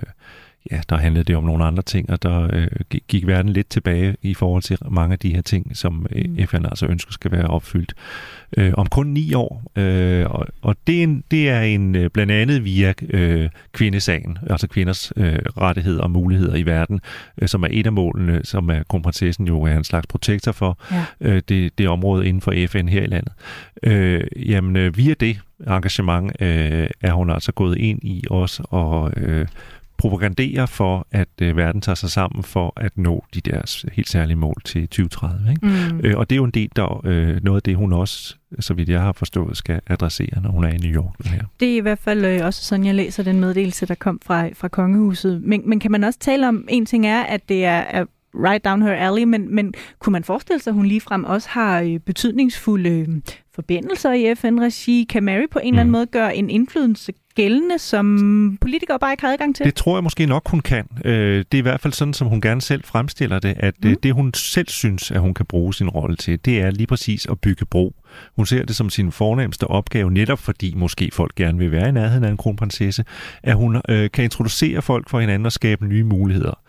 ja, der handlede det om nogle andre ting, og der øh, gik verden lidt tilbage i forhold til mange af de her ting, som øh, mm. FN altså ønsker skal være opfyldt øh, om kun ni år. Øh, og og det, er en, det er en øh, blandt andet via øh, kvindesagen, altså kvinders øh, rettigheder og muligheder i verden, øh, som er et af målene, som er kronprinsessen jo er en slags protektor for ja. øh, det, det område inden for FN her i landet. Øh, jamen, øh, via det engagement øh, er hun altså gået ind i også og øh, propagandere for, at øh, verden tager sig sammen for at nå de der helt særlige mål til 2030. Ikke? Mm. Øh, og det er jo en del der øh, noget af det, hun også, så vidt jeg har forstået, skal adressere, når hun er i New York. Her. Det er i hvert fald øh, også sådan, jeg læser den meddelelse, der kom fra, fra kongehuset. Men, men kan man også tale om, en ting er, at det er, er right down her alley, men, men kunne man forestille sig, at hun ligefrem også har øh, betydningsfulde øh, forbindelser i FN-regi? Kan Mary på en mm. eller anden mm. måde gøre en indflydelse gældende, som politikere bare ikke har adgang til? Det tror jeg måske nok, hun kan. Øh, det er i hvert fald sådan, som hun gerne selv fremstiller det, at øh, mm. det hun selv synes, at hun kan bruge sin rolle til, det er lige præcis at bygge bro. Hun ser det som sin fornemmeste opgave, netop fordi måske folk gerne vil være i nærheden af en kronprinsesse, at hun øh, kan introducere folk for hinanden og skabe nye muligheder.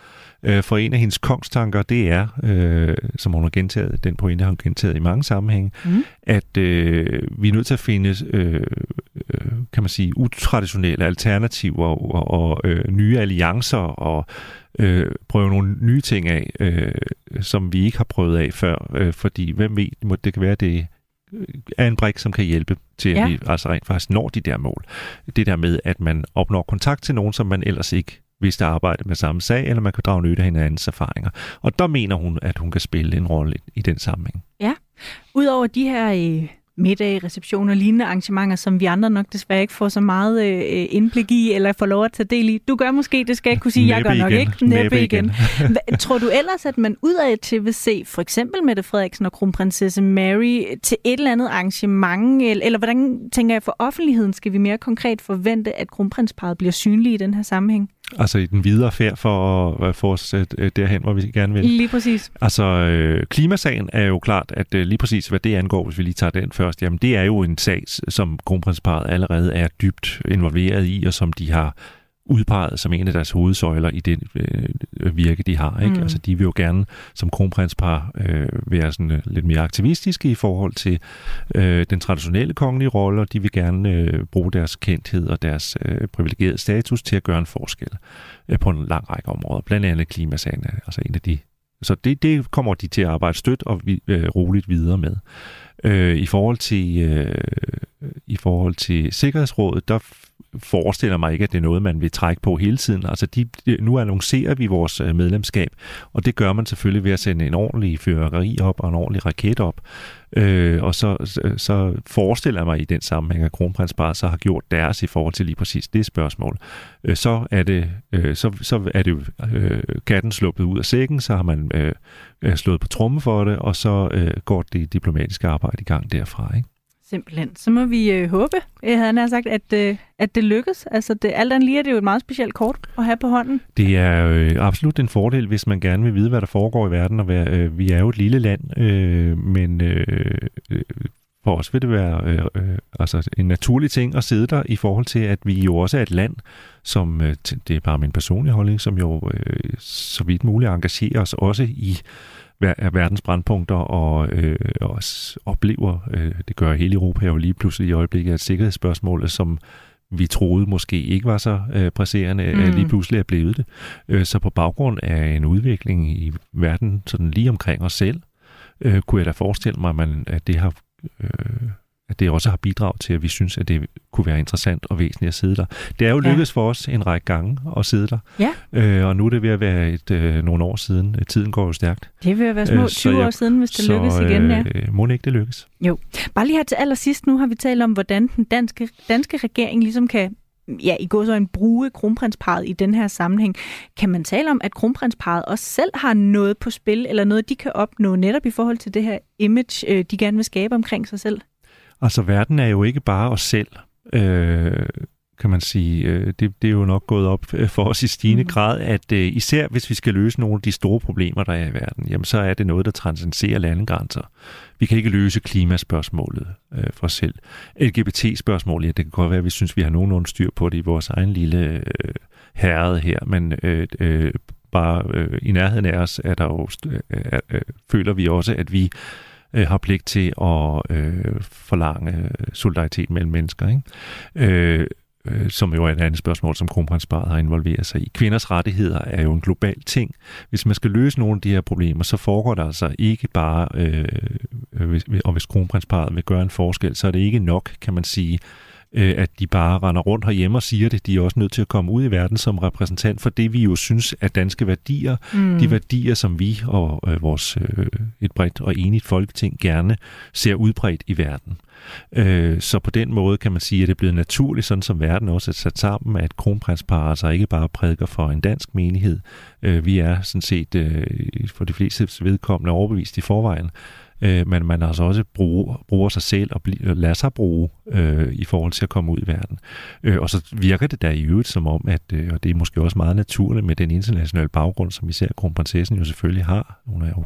Øh, for en af hendes kongstanker, det er, øh, som hun har gentaget, den pointe har hun gentaget i mange sammenhænge, mm. at øh, vi er nødt til at finde, øh, øh, kan man sige, utraditionelle alternativer og, og øh, nye alliancer og øh, prøve nogle nye ting af, øh, som vi ikke har prøvet af før, øh, fordi hvem ved, det kan være, det er en brik, som kan hjælpe til, at ja. vi altså rent faktisk når de der mål. Det der med, at man opnår kontakt til nogen, som man ellers ikke hvis der arbejder med samme sag, eller man kan drage nytte af hinandens erfaringer. Og der mener hun, at hun kan spille en rolle i den sammenhæng. Ja. Udover de her øh, middage, receptioner og lignende arrangementer, som vi andre nok desværre ikke får så meget øh, indblik i, eller får lov at tage del i. Du gør måske, det skal jeg kunne sige, jeg gør nok igen. ikke. Næppe, Næppe igen. igen. Tror du ellers, at man udad til vil se for eksempel Mette Frederiksen og kronprinsesse Mary til et eller andet arrangement, eller, eller hvordan tænker jeg for offentligheden, skal vi mere konkret forvente, at kronprinsparet bliver synlige i den her sammenhæng? Altså i den videre færd for at få os øh, derhen, hvor vi gerne vil. Lige præcis. Altså øh, klimasagen er jo klart, at øh, lige præcis hvad det angår, hvis vi lige tager den først, jamen det er jo en sag, som kronprinsparet allerede er dybt involveret i, og som de har udpeget som en af deres hovedsøjler i det øh, virke, de har. Ikke? Mm. Altså, de vil jo gerne som kronprinspar øh, være sådan, øh, lidt mere aktivistiske i forhold til øh, den traditionelle kongelige rolle, og de vil gerne øh, bruge deres kendthed og deres øh, privilegerede status til at gøre en forskel øh, på en lang række områder. Blandt andet klimasagen altså en af de så det, det kommer de til at arbejde stødt og vi, øh, roligt videre med. Øh, I forhold til øh, i forhold til Sikkerhedsrådet, der forestiller mig ikke, at det er noget, man vil trække på hele tiden. Altså, de, nu annoncerer vi vores øh, medlemskab, og det gør man selvfølgelig ved at sende en ordentlig fyrværkeri op og en ordentlig raket op. Øh, og så, så, så forestiller jeg mig i den sammenhæng, at kronprinsparet så har gjort deres i forhold til lige præcis det spørgsmål. Øh, så er det, øh, så, så er det øh, katten sluppet ud af sækken, så har man øh, øh, slået på tromme for det, og så øh, går det diplomatiske arbejde i gang derfra. Ikke? Simpelthen. Så må vi øh, håbe, øh, jeg havde nær sagt, at, øh, at det lykkes. Altså, det, alt andet lige er det jo et meget specielt kort at have på hånden. Det er øh, absolut en fordel, hvis man gerne vil vide, hvad der foregår i verden. Og være, øh, vi er jo et lille land, øh, men øh, øh, for os vil det være øh, øh, altså en naturlig ting at sidde der i forhold til, at vi jo også er et land, som, øh, det er bare min personlige holdning, som jo øh, så vidt muligt engagerer os også i er verdens brandpunkter og øh, også oplever, øh, det gør hele Europa jo lige pludselig i øjeblikket, at sikkerhedsspørgsmålet, som vi troede måske ikke var så øh, presserende, mm. lige pludselig er blevet det. Øh, så på baggrund af en udvikling i verden sådan lige omkring os selv, øh, kunne jeg da forestille mig, at, man, at det har øh, at det også har bidraget til, at vi synes, at det kunne være interessant og væsentligt at sidde der. Det er jo lykkedes ja. for os en række gange at sidde der, ja. øh, og nu er det ved at være et, øh, nogle år siden. Tiden går jo stærkt. Det vil være små 20 øh, jeg, år siden, hvis det så, lykkes igen, ja. Øh, må det ikke det lykkes? Jo. Bare lige her til allersidst, nu har vi talt om, hvordan den danske, danske regering ligesom kan ja, i går så en bruge kronprinsparet i den her sammenhæng. Kan man tale om, at kronprinsparet også selv har noget på spil, eller noget, de kan opnå netop i forhold til det her image, øh, de gerne vil skabe omkring sig selv? Altså, verden er jo ikke bare os selv, øh, kan man sige. Øh, det, det er jo nok gået op for os i stigende mm. grad, at øh, især hvis vi skal løse nogle af de store problemer, der er i verden, jamen så er det noget, der transcenderer landegrænser. Vi kan ikke løse klimaspørgsmålet øh, for os selv. LGBT-spørgsmålet, ja, det kan godt være, at vi synes, vi har nogenlunde styr på det i vores egen lille øh, herrede her, men øh, øh, bare øh, i nærheden af os er der jo, øh, øh, føler vi også, at vi øh, har pligt til at øh, forlange øh, solidaritet mellem mennesker. Ikke? Øh, øh, som jo er et andet spørgsmål, som kronprinsparet har involveret sig i. Kvinders rettigheder er jo en global ting. Hvis man skal løse nogle af de her problemer, så foregår der altså ikke bare, øh, øh hvis, og hvis kronprinsparet vil gøre en forskel, så er det ikke nok, kan man sige, øh, at de bare render rundt herhjemme og siger det. De er også nødt til at komme ud i verden som repræsentant for det, vi jo synes er danske værdier. Mm. De værdier, som vi og øh, vores øh, et bredt og enigt folketing gerne ser udbredt i verden. Øh, så på den måde kan man sige, at det er blevet naturligt, sådan som verden også er sat sammen, at kronprinsparet altså ikke bare prædiker for en dansk menighed. Øh, vi er sådan set øh, for de fleste vedkommende overbevist i forvejen, øh, men man altså også bruger, bruger sig selv og bl- lader sig bruge øh, i forhold til at komme ud i verden. Øh, og så virker det der i øvrigt som om, at, øh, og det er måske også meget naturligt med den internationale baggrund, som især kronprinsessen jo selvfølgelig har. Hun er jo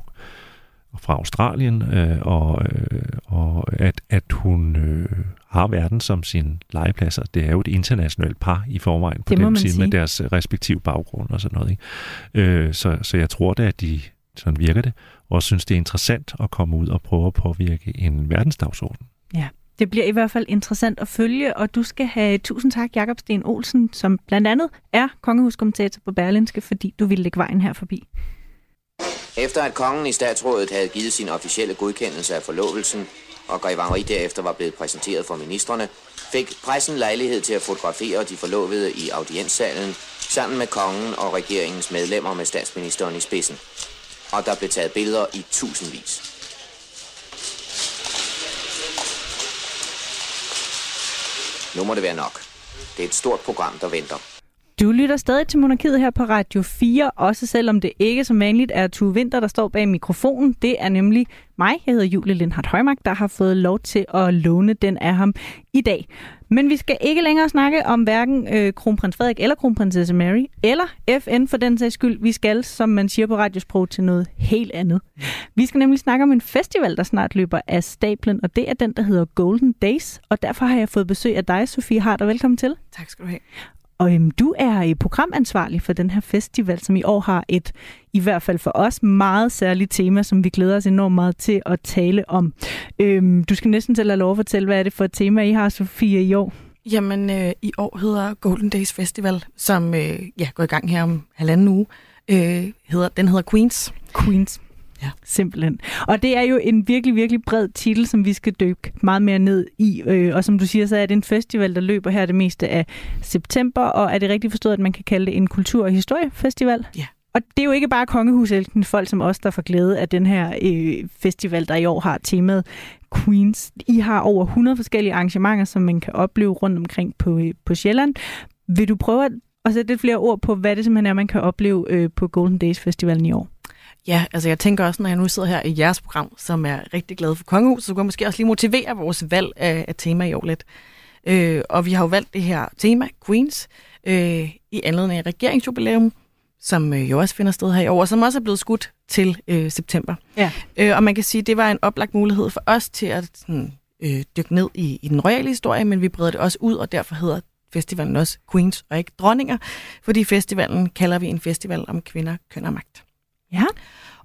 fra Australien, øh, og, øh, og at, at hun øh, har verden som sin legeplads, og det er jo et internationalt par i forvejen på den side med deres respektive baggrund og sådan noget. Ikke? Øh, så, så jeg tror da, at de, sådan virker det, også synes, det er interessant at komme ud og prøve at påvirke en verdensdagsorden. Ja, det bliver i hvert fald interessant at følge, og du skal have tusind tak, Jakob Sten Olsen, som blandt andet er kongehuskommentator på Berlinske, fordi du ville lægge vejen her forbi. Efter at kongen i statsrådet havde givet sin officielle godkendelse af forlovelsen, og Grev Henri derefter var blevet præsenteret for ministerne, fik pressen lejlighed til at fotografere de forlovede i audienssalen sammen med kongen og regeringens medlemmer med statsministeren i spidsen. Og der blev taget billeder i tusindvis. Nu må det være nok. Det er et stort program, der venter. Du lytter stadig til Monarkiet her på Radio 4, også selvom det ikke som vanligt er Tue Vinter, der står bag mikrofonen. Det er nemlig mig, jeg hedder Julie Lindhardt Højmark, der har fået lov til at låne den af ham i dag. Men vi skal ikke længere snakke om hverken øh, kronprins Frederik eller kronprinsesse Mary, eller FN for den sags skyld. Vi skal, som man siger på radiosprog, til noget helt andet. Vi skal nemlig snakke om en festival, der snart løber af stablen, og det er den, der hedder Golden Days. Og derfor har jeg fået besøg af dig, Sofie Harder. Velkommen til. Tak skal du have. Og øhm, du er programansvarlig for den her festival, som i år har et, i hvert fald for os, meget særligt tema, som vi glæder os enormt meget til at tale om. Øhm, du skal næsten til at lov at fortælle, hvad er det for et tema, I har, Sofie, i år? Jamen, øh, i år hedder Golden Days Festival, som øh, ja, går i gang her om halvanden uge. Øh, hedder, den hedder Queens. Queens. Ja. Simpelthen. Og det er jo en virkelig, virkelig bred titel, som vi skal dykke meget mere ned i. Øh, og som du siger, så er det en festival, der løber her det meste af september. Og er det rigtigt forstået, at man kan kalde det en kultur- og historiefestival? Ja. Og det er jo ikke bare kongehuselten, folk som os, der får glæde af den her øh, festival, der i år har temaet Queens. I har over 100 forskellige arrangementer, som man kan opleve rundt omkring på, øh, på Sjælland. Vil du prøve at, at sætte lidt flere ord på, hvad det simpelthen er, man kan opleve øh, på Golden Days Festivalen i år? Ja, altså jeg tænker også, når jeg nu sidder her i jeres program, som er rigtig glad for kongehus, så kan jeg måske også lige motivere vores valg af, af tema i år lidt. Øh, og vi har jo valgt det her tema, Queens, øh, i anledning af regeringsjubilæum, som øh, jo også finder sted her i år, og som også er blevet skudt til øh, september. Ja. Øh, og man kan sige, at det var en oplagt mulighed for os til at sådan, øh, dykke ned i, i den royale historie, men vi breder det også ud, og derfor hedder festivalen også Queens og ikke dronninger, fordi festivalen kalder vi en festival om kvinder, køn og magt. Ja.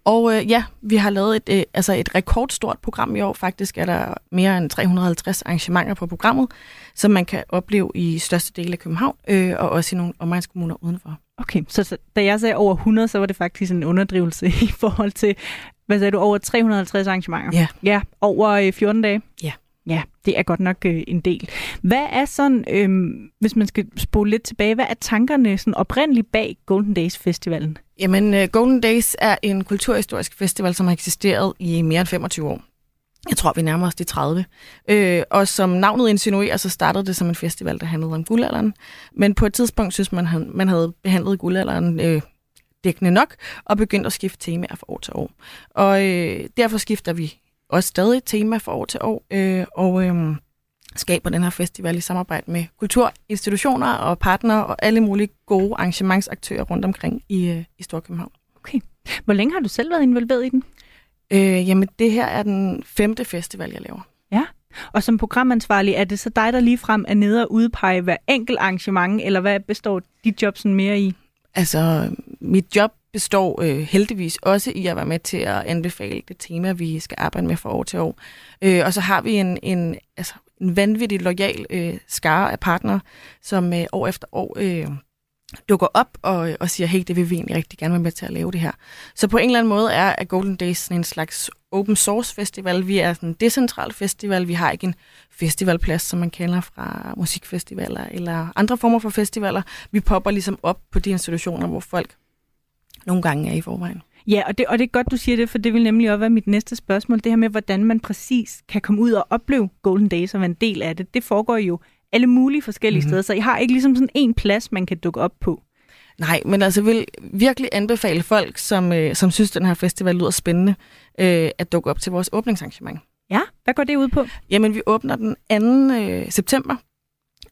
Og øh, ja, vi har lavet et, øh, altså et rekordstort program i år. Faktisk er der mere end 350 arrangementer på programmet, som man kan opleve i største del af København, øh, og også i nogle omegnskommuner udenfor. Okay, så, så da jeg sagde over 100, så var det faktisk en underdrivelse i forhold til, hvad sagde du, over 350 arrangementer? Ja. Ja, over øh, 14 dage? Ja. Ja, det er godt nok øh, en del. Hvad er sådan, øh, hvis man skal spole lidt tilbage, hvad er tankerne sådan oprindeligt bag Golden Days Festivalen? Jamen, øh, Golden Days er en kulturhistorisk festival, som har eksisteret i mere end 25 år. Jeg tror, vi nærmer os de 30. Øh, og som navnet insinuerer, så startede det som en festival, der handlede om guldalderen. Men på et tidspunkt synes man, han, man havde behandlet guldalderen øh, dækkende nok, og begyndte at skifte temaer fra år til år. Og øh, derfor skifter vi også stadig tema fra år til år, øh, og øh, skaber den her festival i samarbejde med kulturinstitutioner og partnere og alle mulige gode arrangementsaktører rundt omkring i, øh, i Storkøbenhavn. Okay. Hvor længe har du selv været involveret i den? Øh, jamen, det her er den femte festival, jeg laver. Ja, og som programansvarlig, er det så dig, der lige frem er nede og udpege hver enkelt arrangement, eller hvad består dit job sådan mere i? Altså, mit job består øh, heldigvis også i at være med til at anbefale det tema, vi skal arbejde med fra år til år. Øh, og så har vi en, en, altså, en vanvittig lojal øh, skare af partnere, som øh, år efter år øh, dukker op og, og siger, hey, det vil vi egentlig rigtig gerne være med til at lave det her. Så på en eller anden måde er at Golden Days sådan en slags open source festival. Vi er sådan en decentral festival. Vi har ikke en festivalplads, som man kender fra musikfestivaler eller andre former for festivaler. Vi popper ligesom op på de institutioner, hvor folk nogle gange er i forvejen. Ja, og det, og det er godt, du siger det, for det vil nemlig også være mit næste spørgsmål. Det her med, hvordan man præcis kan komme ud og opleve Golden Days og være en del af det. Det foregår jo alle mulige forskellige mm-hmm. steder, så I har ikke ligesom sådan en plads, man kan dukke op på. Nej, men altså vil virkelig anbefale folk, som, øh, som synes, den her festival lyder spændende, øh, at dukke op til vores åbningsarrangement. Ja, hvad går det ud på? Jamen, vi åbner den 2. Øh, september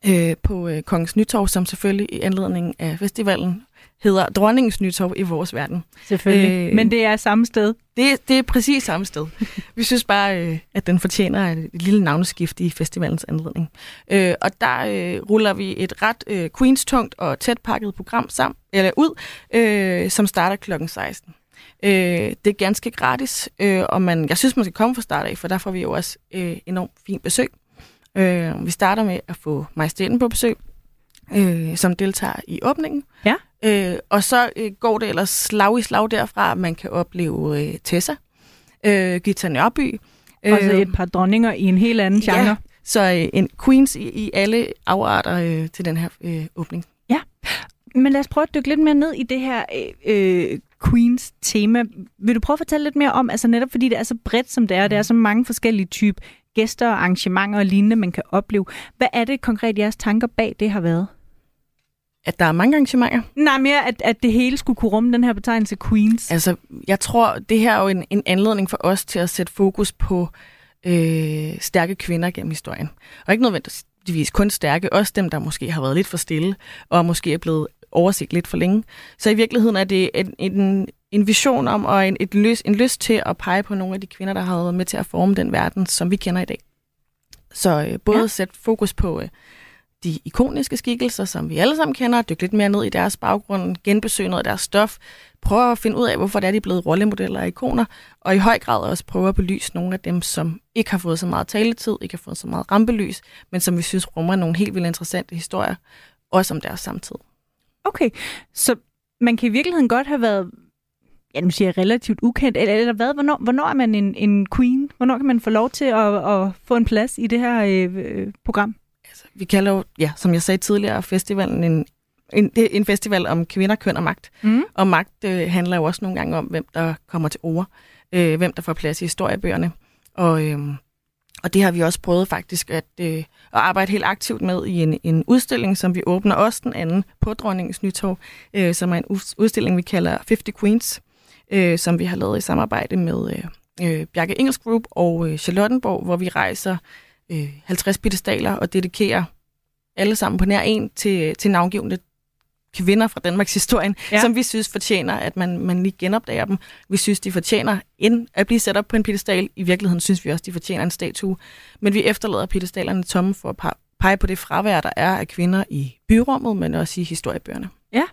øh, på øh, Kongens Nytorv, som selvfølgelig i anledning af festivalen hedder Dronningens Nytorv i vores verden. Selvfølgelig, øh, men det er samme sted. Det, det er præcis samme sted. Vi synes bare, øh, at den fortjener et, et lille navneskift i festivalens anledning. Øh, og der øh, ruller vi et ret øh, Queens-tungt og tæt pakket program sammen, eller ud, øh, som starter klokken 16. Øh, det er ganske gratis, øh, og man, jeg synes, man skal komme fra start af, for der får vi jo også øh, enormt fint besøg. Øh, vi starter med at få majestæten på besøg, øh, som deltager i åbningen. Ja. Øh, og så øh, går det ellers slag i slag derfra, at man kan opleve øh, Tessa, øh, Gita Nørby. Øh, Også et par dronninger i en helt anden genre. Ja, så øh, en queens i, i alle afarter øh, til den her øh, åbning. Ja, men lad os prøve at dykke lidt mere ned i det her øh, Queens tema. Vil du prøve at fortælle lidt mere om, altså netop fordi det er så bredt som det er, mm. det er så mange forskellige typer gæster, arrangementer og lignende, man kan opleve. Hvad er det konkret, jeres tanker bag det har været? At der er mange arrangementer? Nej, mere at, at det hele skulle kunne rumme den her betegnelse Queens. Altså, jeg tror, det her er jo en, en anledning for os til at sætte fokus på øh, stærke kvinder gennem historien. Og ikke nødvendigvis kun stærke, også dem, der måske har været lidt for stille, og måske er blevet overset lidt for længe. Så i virkeligheden er det en, en, en vision om, og en, et lyst, en lyst til at pege på nogle af de kvinder, der har været med til at forme den verden, som vi kender i dag. Så øh, både ja. sætte fokus på øh, de ikoniske skikkelser, som vi alle sammen kender, dykke lidt mere ned i deres baggrund, genbesøge noget af deres stof, prøve at finde ud af, hvorfor det er, de er blevet rollemodeller og ikoner, og i høj grad også prøve at belyse nogle af dem, som ikke har fået så meget taletid, ikke har fået så meget rampelys, men som vi synes rummer nogle helt vildt interessante historier, også om deres samtid. Okay, så man kan i virkeligheden godt have været ja, nu siger jeg relativt ukendt, eller, eller hvad, hvornår, hvornår er man en, en queen? Hvornår kan man få lov til at, at få en plads i det her øh, øh program? Vi kalder jo, ja, som jeg sagde tidligere, festivalen en, en, en festival om kvinder, køn og magt. Mm. Og magt øh, handler jo også nogle gange om, hvem der kommer til ord, øh, hvem der får plads i historiebøgerne. Og, øh, og det har vi også prøvet faktisk at, øh, at arbejde helt aktivt med i en, en udstilling, som vi åbner også den anden på Dronningens Nytorv, øh, som er en udstilling, vi kalder 50 Queens, øh, som vi har lavet i samarbejde med øh, øh, Bjarke Engels Group og øh, Charlottenborg, hvor vi rejser øh, 50 pedestaler og dedikerer alle sammen på nær en til, til navngivende kvinder fra Danmarks historie, ja. som vi synes fortjener, at man, man lige genopdager dem. Vi synes, de fortjener ind at blive sat op på en pedestal. I virkeligheden synes vi også, de fortjener en statue. Men vi efterlader pedestalerne tomme for at pege på det fravær, der er af kvinder i byrummet, men også i historiebøgerne. Ja,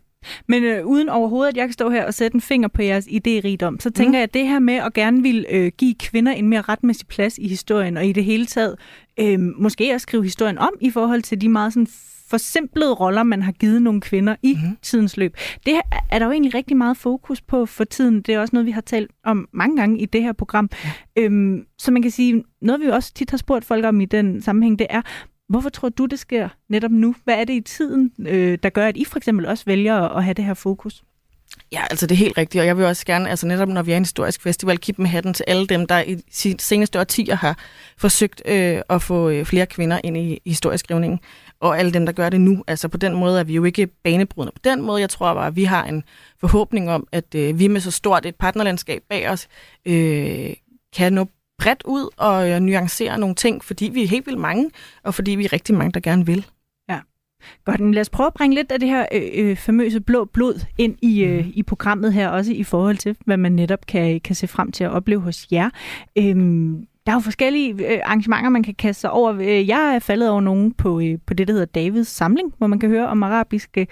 men øh, uden overhovedet, at jeg kan stå her og sætte en finger på jeres idérigdom, så tænker mm. jeg, at det her med at gerne vil øh, give kvinder en mere retmæssig plads i historien, og i det hele taget øh, måske også skrive historien om i forhold til de meget sådan forsimplede roller, man har givet nogle kvinder i mm. tidens løb. Det er der jo egentlig rigtig meget fokus på for tiden. Det er også noget, vi har talt om mange gange i det her program. Ja. Øhm, så man kan sige, noget vi også tit har spurgt folk om i den sammenhæng, det er, Hvorfor tror du, det sker netop nu? Hvad er det i tiden, øh, der gør, at I for eksempel også vælger at have det her fokus? Ja, altså det er helt rigtigt, og jeg vil også gerne, altså netop når vi er en historisk festival, give dem hatten til alle dem, der i de seneste årtier har forsøgt øh, at få øh, flere kvinder ind i historieskrivningen, og alle dem, der gør det nu. Altså på den måde er vi jo ikke banebrydende på den måde. Jeg tror bare, at vi har en forhåbning om, at øh, vi med så stort et partnerlandskab bag os, øh, kan nå bredt ud og øh, nuancere nogle ting, fordi vi er helt vildt mange, og fordi vi er rigtig mange, der gerne vil. Godt, men lad os prøve at bringe lidt af det her øh, øh, famøse blå blod ind i, øh, mm. i programmet her, også i forhold til, hvad man netop kan, kan se frem til at opleve hos jer. Øhm, der er jo forskellige øh, arrangementer, man kan kaste sig over. Øh, jeg er faldet over nogen på, på det, der hedder Davids Samling, hvor man kan høre om arabiske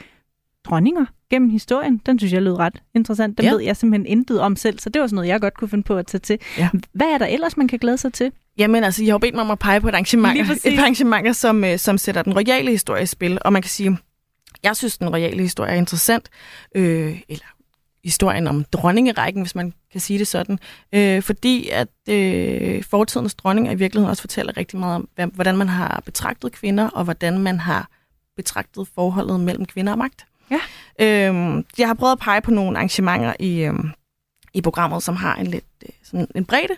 dronninger gennem historien. Den synes jeg lød ret interessant. Den ja. ved jeg simpelthen intet om selv, så det var sådan noget, jeg godt kunne finde på at tage til. Ja. Hvad er der ellers, man kan glæde sig til? Jamen altså, jeg har bedt mig om at pege på et arrangement, et arrangement som, øh, som sætter den royale historie i spil, og man kan sige, Jeg synes, den royale historie er interessant, øh, eller historien om dronningerækken, hvis man kan sige det sådan, øh, fordi at øh, fortidens dronninger i virkeligheden også fortæller rigtig meget om, hvordan man har betragtet kvinder, og hvordan man har betragtet forholdet mellem kvinder og magt. Ja. Øh, jeg har prøvet at pege på nogle arrangementer i, øh, i programmet, som har en lidt øh, sådan en bredde.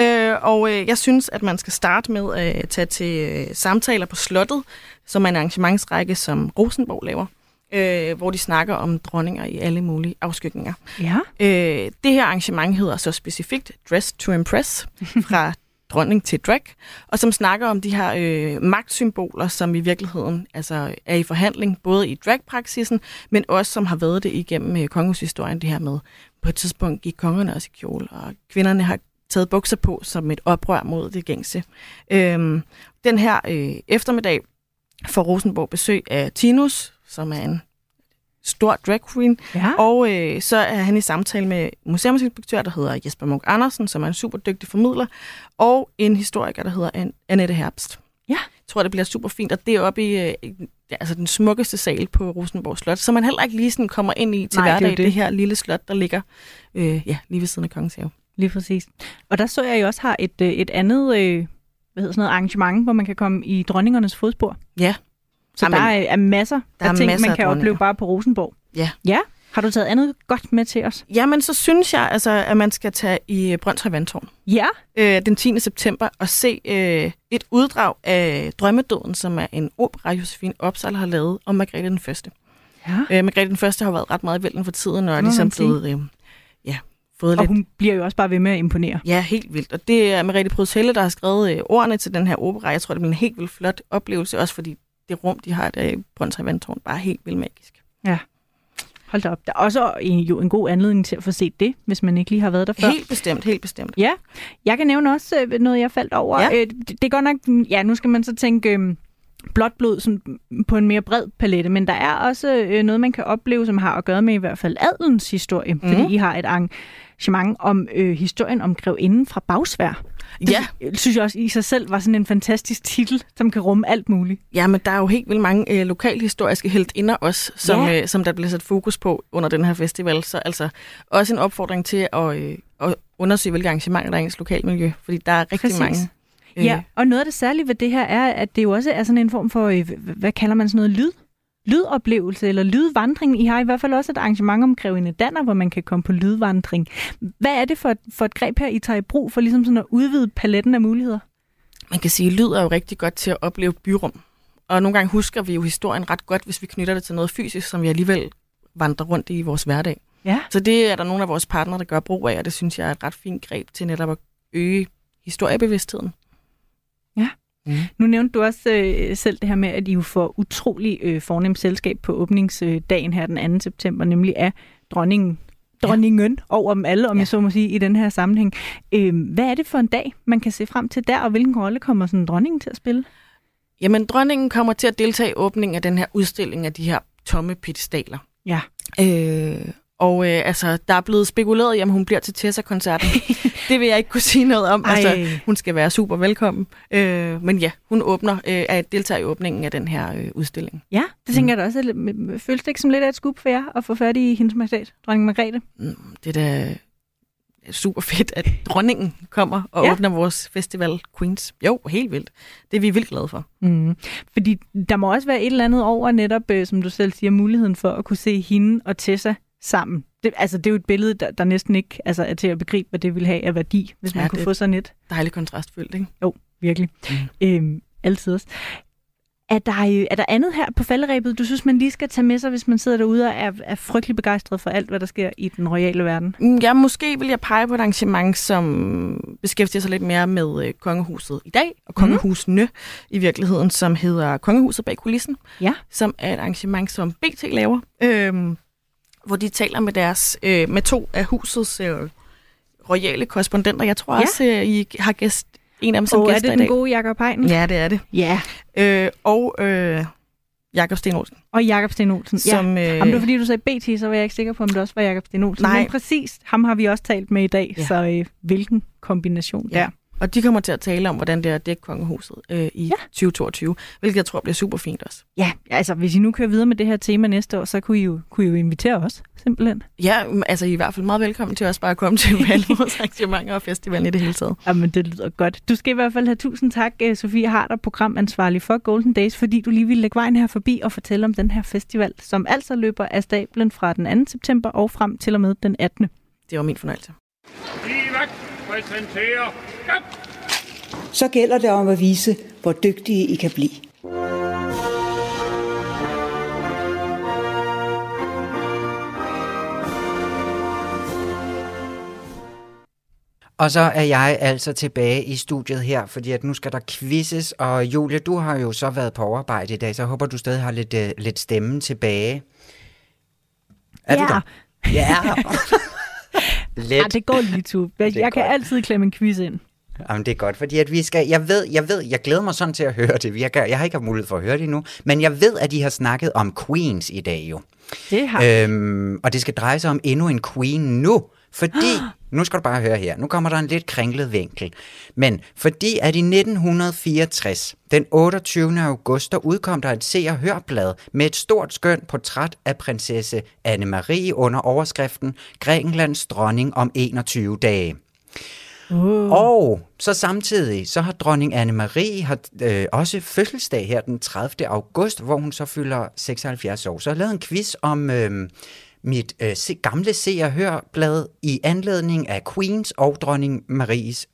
Øh, og øh, jeg synes, at man skal starte med at øh, tage til samtaler på Slottet, som er en arrangementsrække, som Rosenborg laver øh, hvor de snakker om dronninger i alle mulige afskygninger. Ja. Øh, det her arrangement hedder så specifikt Dress to Impress, fra dronning til drag, og som snakker om de her øh, magtsymboler, som i virkeligheden altså, er i forhandling, både i dragpraksisen, men også som har været det igennem øh, kongehushistorien, det her med, på et tidspunkt gik kongerne også i kjole, og kvinderne har taget bukser på som et oprør mod det gængse. Øhm, den her øh, eftermiddag får Rosenborg besøg af Tinus, som er en stor drag queen. Ja. Og øh, så er han i samtale med museumsinspektør, der hedder Jesper Munk Andersen, som er en super dygtig formidler, og en historiker, der hedder An- Annette Herbst. Ja. Jeg tror, det bliver super fint, og det er oppe i øh, altså den smukkeste sal på Rosenborg Slot, så man heller ikke lige sådan kommer ind i til Nej, det er hverdag, det, det. det her lille slot, der ligger øh, ja, lige ved siden af Kongens Have. Lige præcis. Og der så jeg jo også har et, øh, et andet øh, hvad hedder sådan noget, arrangement, hvor man kan komme i dronningernes fodspor. Ja. Så Jamen, der er, er masser der af er ting, masser man kan opleve bare på Rosenborg. Ja. Ja. Har du taget andet godt med til os? Jamen, så synes jeg, altså, at man skal tage i Brøndshøj Vandtårn. Ja. øh, den 10. september og se øh, et uddrag af Drømmedøden, som er en opera, Josefine Opsal har lavet om Margrethe den Første. ja. Øh, Margrethe den Første har været ret meget i vælden for tiden, og er ligesom blevet, øh, ja, fået Og lidt... hun bliver jo også bare ved med at imponere. Ja, helt vildt. Og det er Merete Pryds-Helle, der har skrevet øh, ordene til den her opera. Jeg tror, det bliver en helt vildt flot oplevelse, også fordi det rum, de har der i Brøndshøj Vandtårn, bare helt vildt magisk. Hold da op. Der er også en, jo en god anledning til at få set det, hvis man ikke lige har været der før. Helt bestemt, helt bestemt. Ja, jeg kan nævne også øh, noget, jeg faldt over. Ja. Øh, det er godt nok, ja, nu skal man så tænke øh, blåt blod sådan, på en mere bred palette, men der er også øh, noget, man kan opleve, som har at gøre med i hvert fald adelens historie, mm. fordi I har et arrangement om øh, historien om grevinden fra Bagsvær. Det Ja. sy- synes jeg også i sig selv var sådan en fantastisk titel, som kan rumme alt muligt. Ja, men der er jo helt vildt mange øh, lokalhistoriske heltinder også, som, Ja. øh, som der bliver sat fokus på under den her festival. Så altså også en opfordring til at, øh, at undersøge, hvilke arrangementer der er i ens lokalmiljø, fordi der er rigtig Præcis. mange. øh, Ja, og noget af det særlige ved det her er, at det jo også er sådan en form for, øh, hvad kalder man sådan noget, lyd? Lydoplevelse eller lydvandring. I har i hvert fald også et arrangement om Grevinde Danner, hvor man kan komme på lydvandring. Hvad er det for et, for et greb her, I tager i brug for ligesom sådan at udvide paletten af muligheder? Man kan sige, at lyd er jo rigtig godt til at opleve byrum. Og nogle gange husker vi jo historien ret godt, hvis vi knytter det til noget fysisk, som vi alligevel vandrer rundt i i vores hverdag. Ja. Så det er der nogle af vores partnere, der gør brug af, og det synes jeg er et ret fint greb til netop at øge historiebevidstheden. Nu nævnte du også øh, selv det her med, at I jo får utrolig øh, fornemt selskab på åbningsdagen her den 2. september, nemlig af dronningen, dronningen ja. over dem alle, om. Ja. jeg så må sige, i den her sammenhæng. Øh, hvad er det for en dag, man kan se frem til der, og hvilken rolle kommer sådan dronningen til at spille? Jamen, dronningen kommer til at deltage i åbningen af den her udstilling af de her tomme pedestaler. Ja. Øh, og øh, altså, der er blevet spekuleret i, om hun bliver til Tessa-koncerten. det vil jeg ikke kunne sige noget om. Ej. Altså, hun skal være super velkommen. Øh, men ja, hun åbner øh, at deltager i åbningen af den her øh, udstilling. Ja, det tænker jeg da også. er Føles det ikke som lidt af et skub for jer at få fat i hendes majestæt, dronning Margrethe? Mm, Det er da super fedt, at dronningen kommer og ja. åbner vores festival Queens. Jo, helt vildt. Det er vi vildt glade for. Mm. Fordi der må også være et eller andet over netop, øh, som du selv siger, muligheden for at kunne se hende og Tessa sammen. Det, altså, det er jo et billede, der, der næsten ikke altså, er til at begribe, hvad det ville have af værdi, hvis man Ja, kunne det- få sådan et. Dejligt kontrastfyldt, ikke? Virkelig. Mm. Øhm, altid også. Er der, øh, er der andet her på falderæbet, du synes, man lige skal tage med sig, hvis man sidder derude og er, er frygtelig begejstret for alt, hvad der sker i den royale verden? Mm, Ja, måske vil jeg pege på et arrangement, som beskæftiger sig lidt mere med øh, kongehuset i dag, og kongehusene mm. i virkeligheden, som hedder Kongehuset bag kulissen, Ja. som er et arrangement, som BT laver, øhm, hvor de taler med deres øh, med to af husets øh, royale korrespondenter. Jeg tror Ja. ja. også, øh, I har gæst, en af dem som er gæster det i den dag. gode Jakob Heinen? Ja, det er det. ja. Øh, og øh, Jakob Sten Olsen, Og Jakob Sten Olsen. Ja. som... Øh, Jamen, det var fordi, du sagde BT, så var jeg ikke sikker på, om det også var Jakob Sten Olsen. Nej. Men præcis, ham har vi også talt med i dag, Ja. så øh, hvilken kombination Ja. der. Og de kommer til at tale om, hvordan det er at dække kongehuset øh, i ja. 2022, hvilket jeg tror bliver super fint også. Ja, altså hvis I nu kører videre med det her tema næste år, så kunne I jo, kunne I jo invitere os, simpelthen. Ja, altså I er i hvert fald meget velkommen til også bare at komme til alle vores arrangementer og festivalen i det hele taget. Jamen det lyder godt. Du skal i hvert fald have tusind tak, øh, Sofie Harder, programansvarlig for Golden Days, fordi du lige ville lægge vejen her forbi og fortælle om den her festival, som altså løber af stablen fra den 2. september og frem til og med den 18. Det var min fornøjelse. Livet præsenterer Så gælder det om at vise, hvor dygtige I kan blive. Og så er jeg altså tilbage i studiet her, fordi at nu skal der quizzes, og Julie, du har jo så været på overarbejde i dag, så jeg håber, du stadig har lidt, uh, lidt stemme tilbage. Er ja. du der? Ja. Lidt. Ja, det går lige, tu. Jeg, jeg kan altid klemme en quiz ind. Jamen, det er godt, fordi at vi skal, jeg ved, jeg ved, jeg glæder mig sådan til at høre det. Jeg, jeg har ikke haft mulighed for at høre det endnu, men jeg ved, at de har snakket om queens i dag jo. Det har øhm, Og det skal dreje sig om endnu en queen nu, fordi, nu skal du bare høre her, nu kommer der en lidt kringlet vinkel. Men fordi at i 1964, den 28. august, der udkom der et se- og hørblad med et stort skønt portræt af prinsesse Anne-Marie under overskriften Grækenlands dronning om 21 dage. Uh. Og så samtidig, så har dronning Anne-Marie har, øh, også fødselsdag her den 30. august, hvor hun så fylder 76 år. Så jeg har lavet en quiz om øh, mit øh, se, gamle se- og hørblad i anledning af Queens og dronning Maries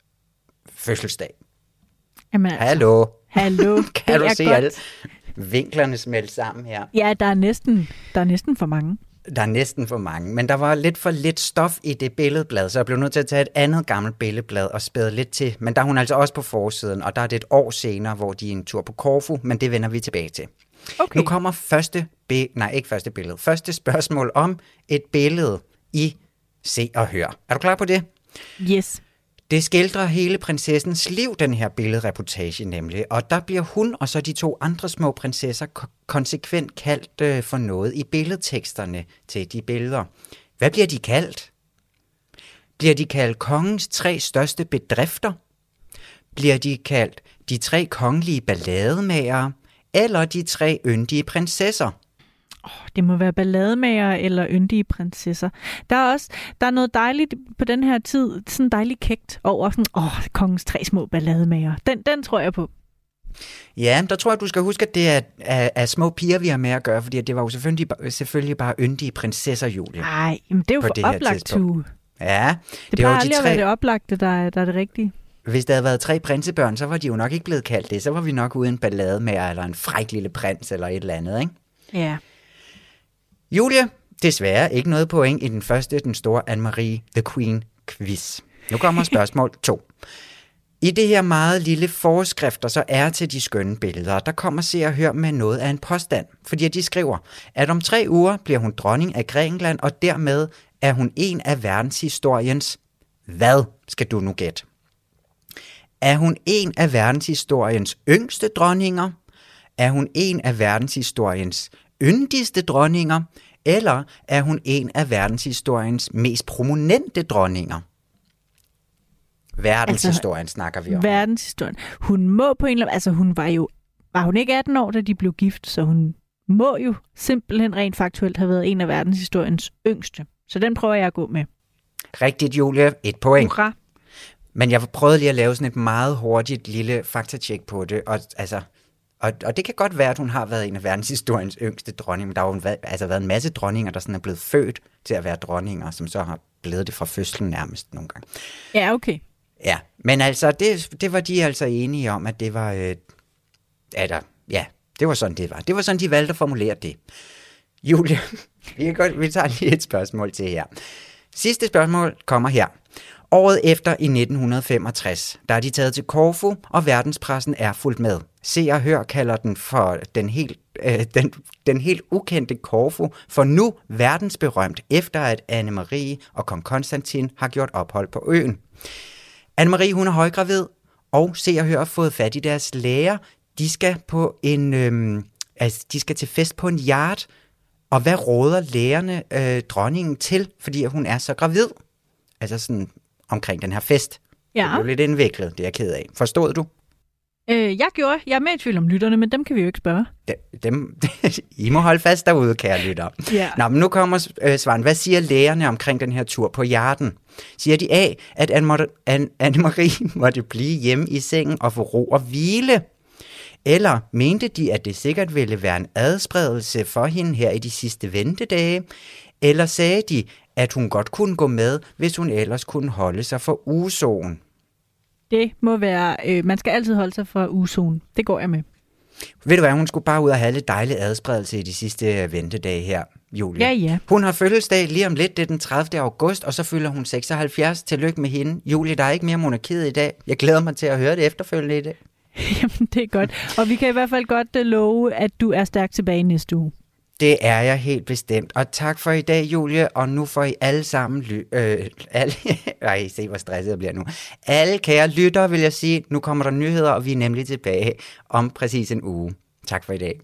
fødselsdag. Jamen altså, Hallo. Hallo. kan du se godt. alle vinklerne smelte sammen her? Ja, der er næsten, der er næsten for mange. Der er næsten for mange, men der var lidt for lidt stof i det billedblad, så jeg blev nødt til at tage et andet gammelt billedblad og spæde lidt til. Men der er hun altså også på forsiden, og der er det et år senere, hvor de er en tur på Korfu, men det vender vi tilbage til. Okay. Nu kommer første, be- nej ikke første billede, første spørgsmål om et billede i Se og Hør. Er du klar på det? Yes. Det skildrer hele prinsessens liv, den her billedreportage nemlig, og der bliver hun og så de to andre små prinsesser konsekvent kaldt øh, for noget i billedteksterne til de billeder. Hvad bliver de kaldt? Bliver de kaldt kongens tre største bedrifter? Bliver de kaldt de tre kongelige ballademagere? Eller de tre yndige prinsesser? Det må være ballademager eller yndige prinsesser. Der er også der er noget dejligt på den her tid, sådan dejligt kægt over sådan, åh, kongens tre små ballademager. Den, den tror jeg på. Ja, der tror jeg, du skal huske, at det er, er, er små piger, vi har med at gøre, fordi det var jo selvfølgelig, selvfølgelig bare yndige prinsesser, Julie. Nej, men det er jo for det oplagt. Tue. Ja, Det, det var plejer jo de aldrig at tre- være det oplagte, der er, der er det rigtige. Hvis der havde været tre prinsebørn, så var de jo nok ikke blevet kaldt det. Så var vi nok uden ballade med, eller en fræk lille prins, eller et eller andet, ikke? Ja. Julie, desværre ikke noget point i den første, den store Anne-Marie The Queen quiz. Nu kommer spørgsmål to. I det her meget lille forskrifter, så er til de skønne billeder, der kommer se og hør med noget af en påstand. Fordi de skriver, at om tre uger bliver hun dronning af Grækenland, og dermed er hun en af verdenshistoriens... Hvad skal du nu gætte? Er hun en af verdenshistoriens yngste dronninger? Er hun en af verdenshistoriens yndigste dronninger? Eller er hun en af verdenshistoriens mest prominente dronninger? Verdenshistorien altså, snakker vi om. Verdenshistorien. Hun må på en eller anden... Altså, hun var jo... Var hun ikke 18 år, da de blev gift, så hun må jo simpelthen rent faktuelt have været en af verdenshistoriens yngste. Så den prøver jeg at gå med. Rigtigt, Julie. Et point. Hurra. Men jeg prøvede lige at lave sådan et meget hurtigt lille faktatjek på det, og, altså, og, og det kan godt være, at hun har været en af verdenshistoriens yngste dronninger, men der har jo været, altså været en masse dronninger, der sådan er blevet født til at være dronninger, som så har blevet det fra fødslen nærmest nogle gange. Ja, okay. Ja, men altså, det, det var de altså enige om, at det var, øh, at der, ja, det var sådan, det var. Det var sådan, de valgte at formulere det. Julie, vi, kan godt, vi tager lige et spørgsmål til her. Sidste spørgsmål kommer her. Året efter i 1965, der er de taget til Korfu, og verdenspressen er fuldt med. Se og Hør kalder den for den helt, øh, den, den helt ukendte Korfu, for nu verdensberømt, efter at Anne-Marie og kong Konstantin har gjort ophold på øen. Anne-Marie, hun er højgravid, og Se og Hør har fået fat i deres læger. De skal på en, øh, altså, de skal til fest på en yard, og hvad råder lægerne øh, dronningen til, fordi hun er så gravid? Altså sådan omkring den her fest. Ja. Det blev lidt indviklet, det er jeg ked af. Forstod du? Øh, jeg gjorde. Jeg er med i tvivl om lytterne, men dem kan vi jo ikke spørge. Dem, I må holde fast derude, kære lytter. Ja. Nå, men nu kommer øh, Svaren. Hvad siger lægerne omkring den her tur på hjerten? Siger de A, at Anne-Marie måtte blive hjemme i sengen og få ro og hvile? Eller mente de, at det sikkert ville være en adspredelse for hende her i de sidste ventedage? Eller sagde de, at hun godt kunne gå med, hvis hun ellers kunne holde sig for uzoen? Det må være, øh, man skal altid holde sig for uzoen. Det går jeg med. Ved du hvad, hun skulle bare ud og have lidt dejlig adspredelse i de sidste ventedage her, Julie. Ja, ja. Hun har fødselsdag lige om lidt, det er den 30. august, og så fylder hun 76. Tillykke med hende. Julie, der er ikke mere monarkiet i dag. Jeg glæder mig til at høre det efterfølgende i dag. Jamen, det er godt. Og vi kan i hvert fald godt uh, love, at du er stærkt tilbage næste uge. Det er jeg helt bestemt. Og tak for i dag, Julie. Og nu får I alle sammen... Ly- øh, alle, ej, se hvor stresset jeg bliver nu. Alle kære lyttere, vil jeg sige. Nu kommer der nyheder, og vi er nemlig tilbage om præcis en uge. Tak for i dag.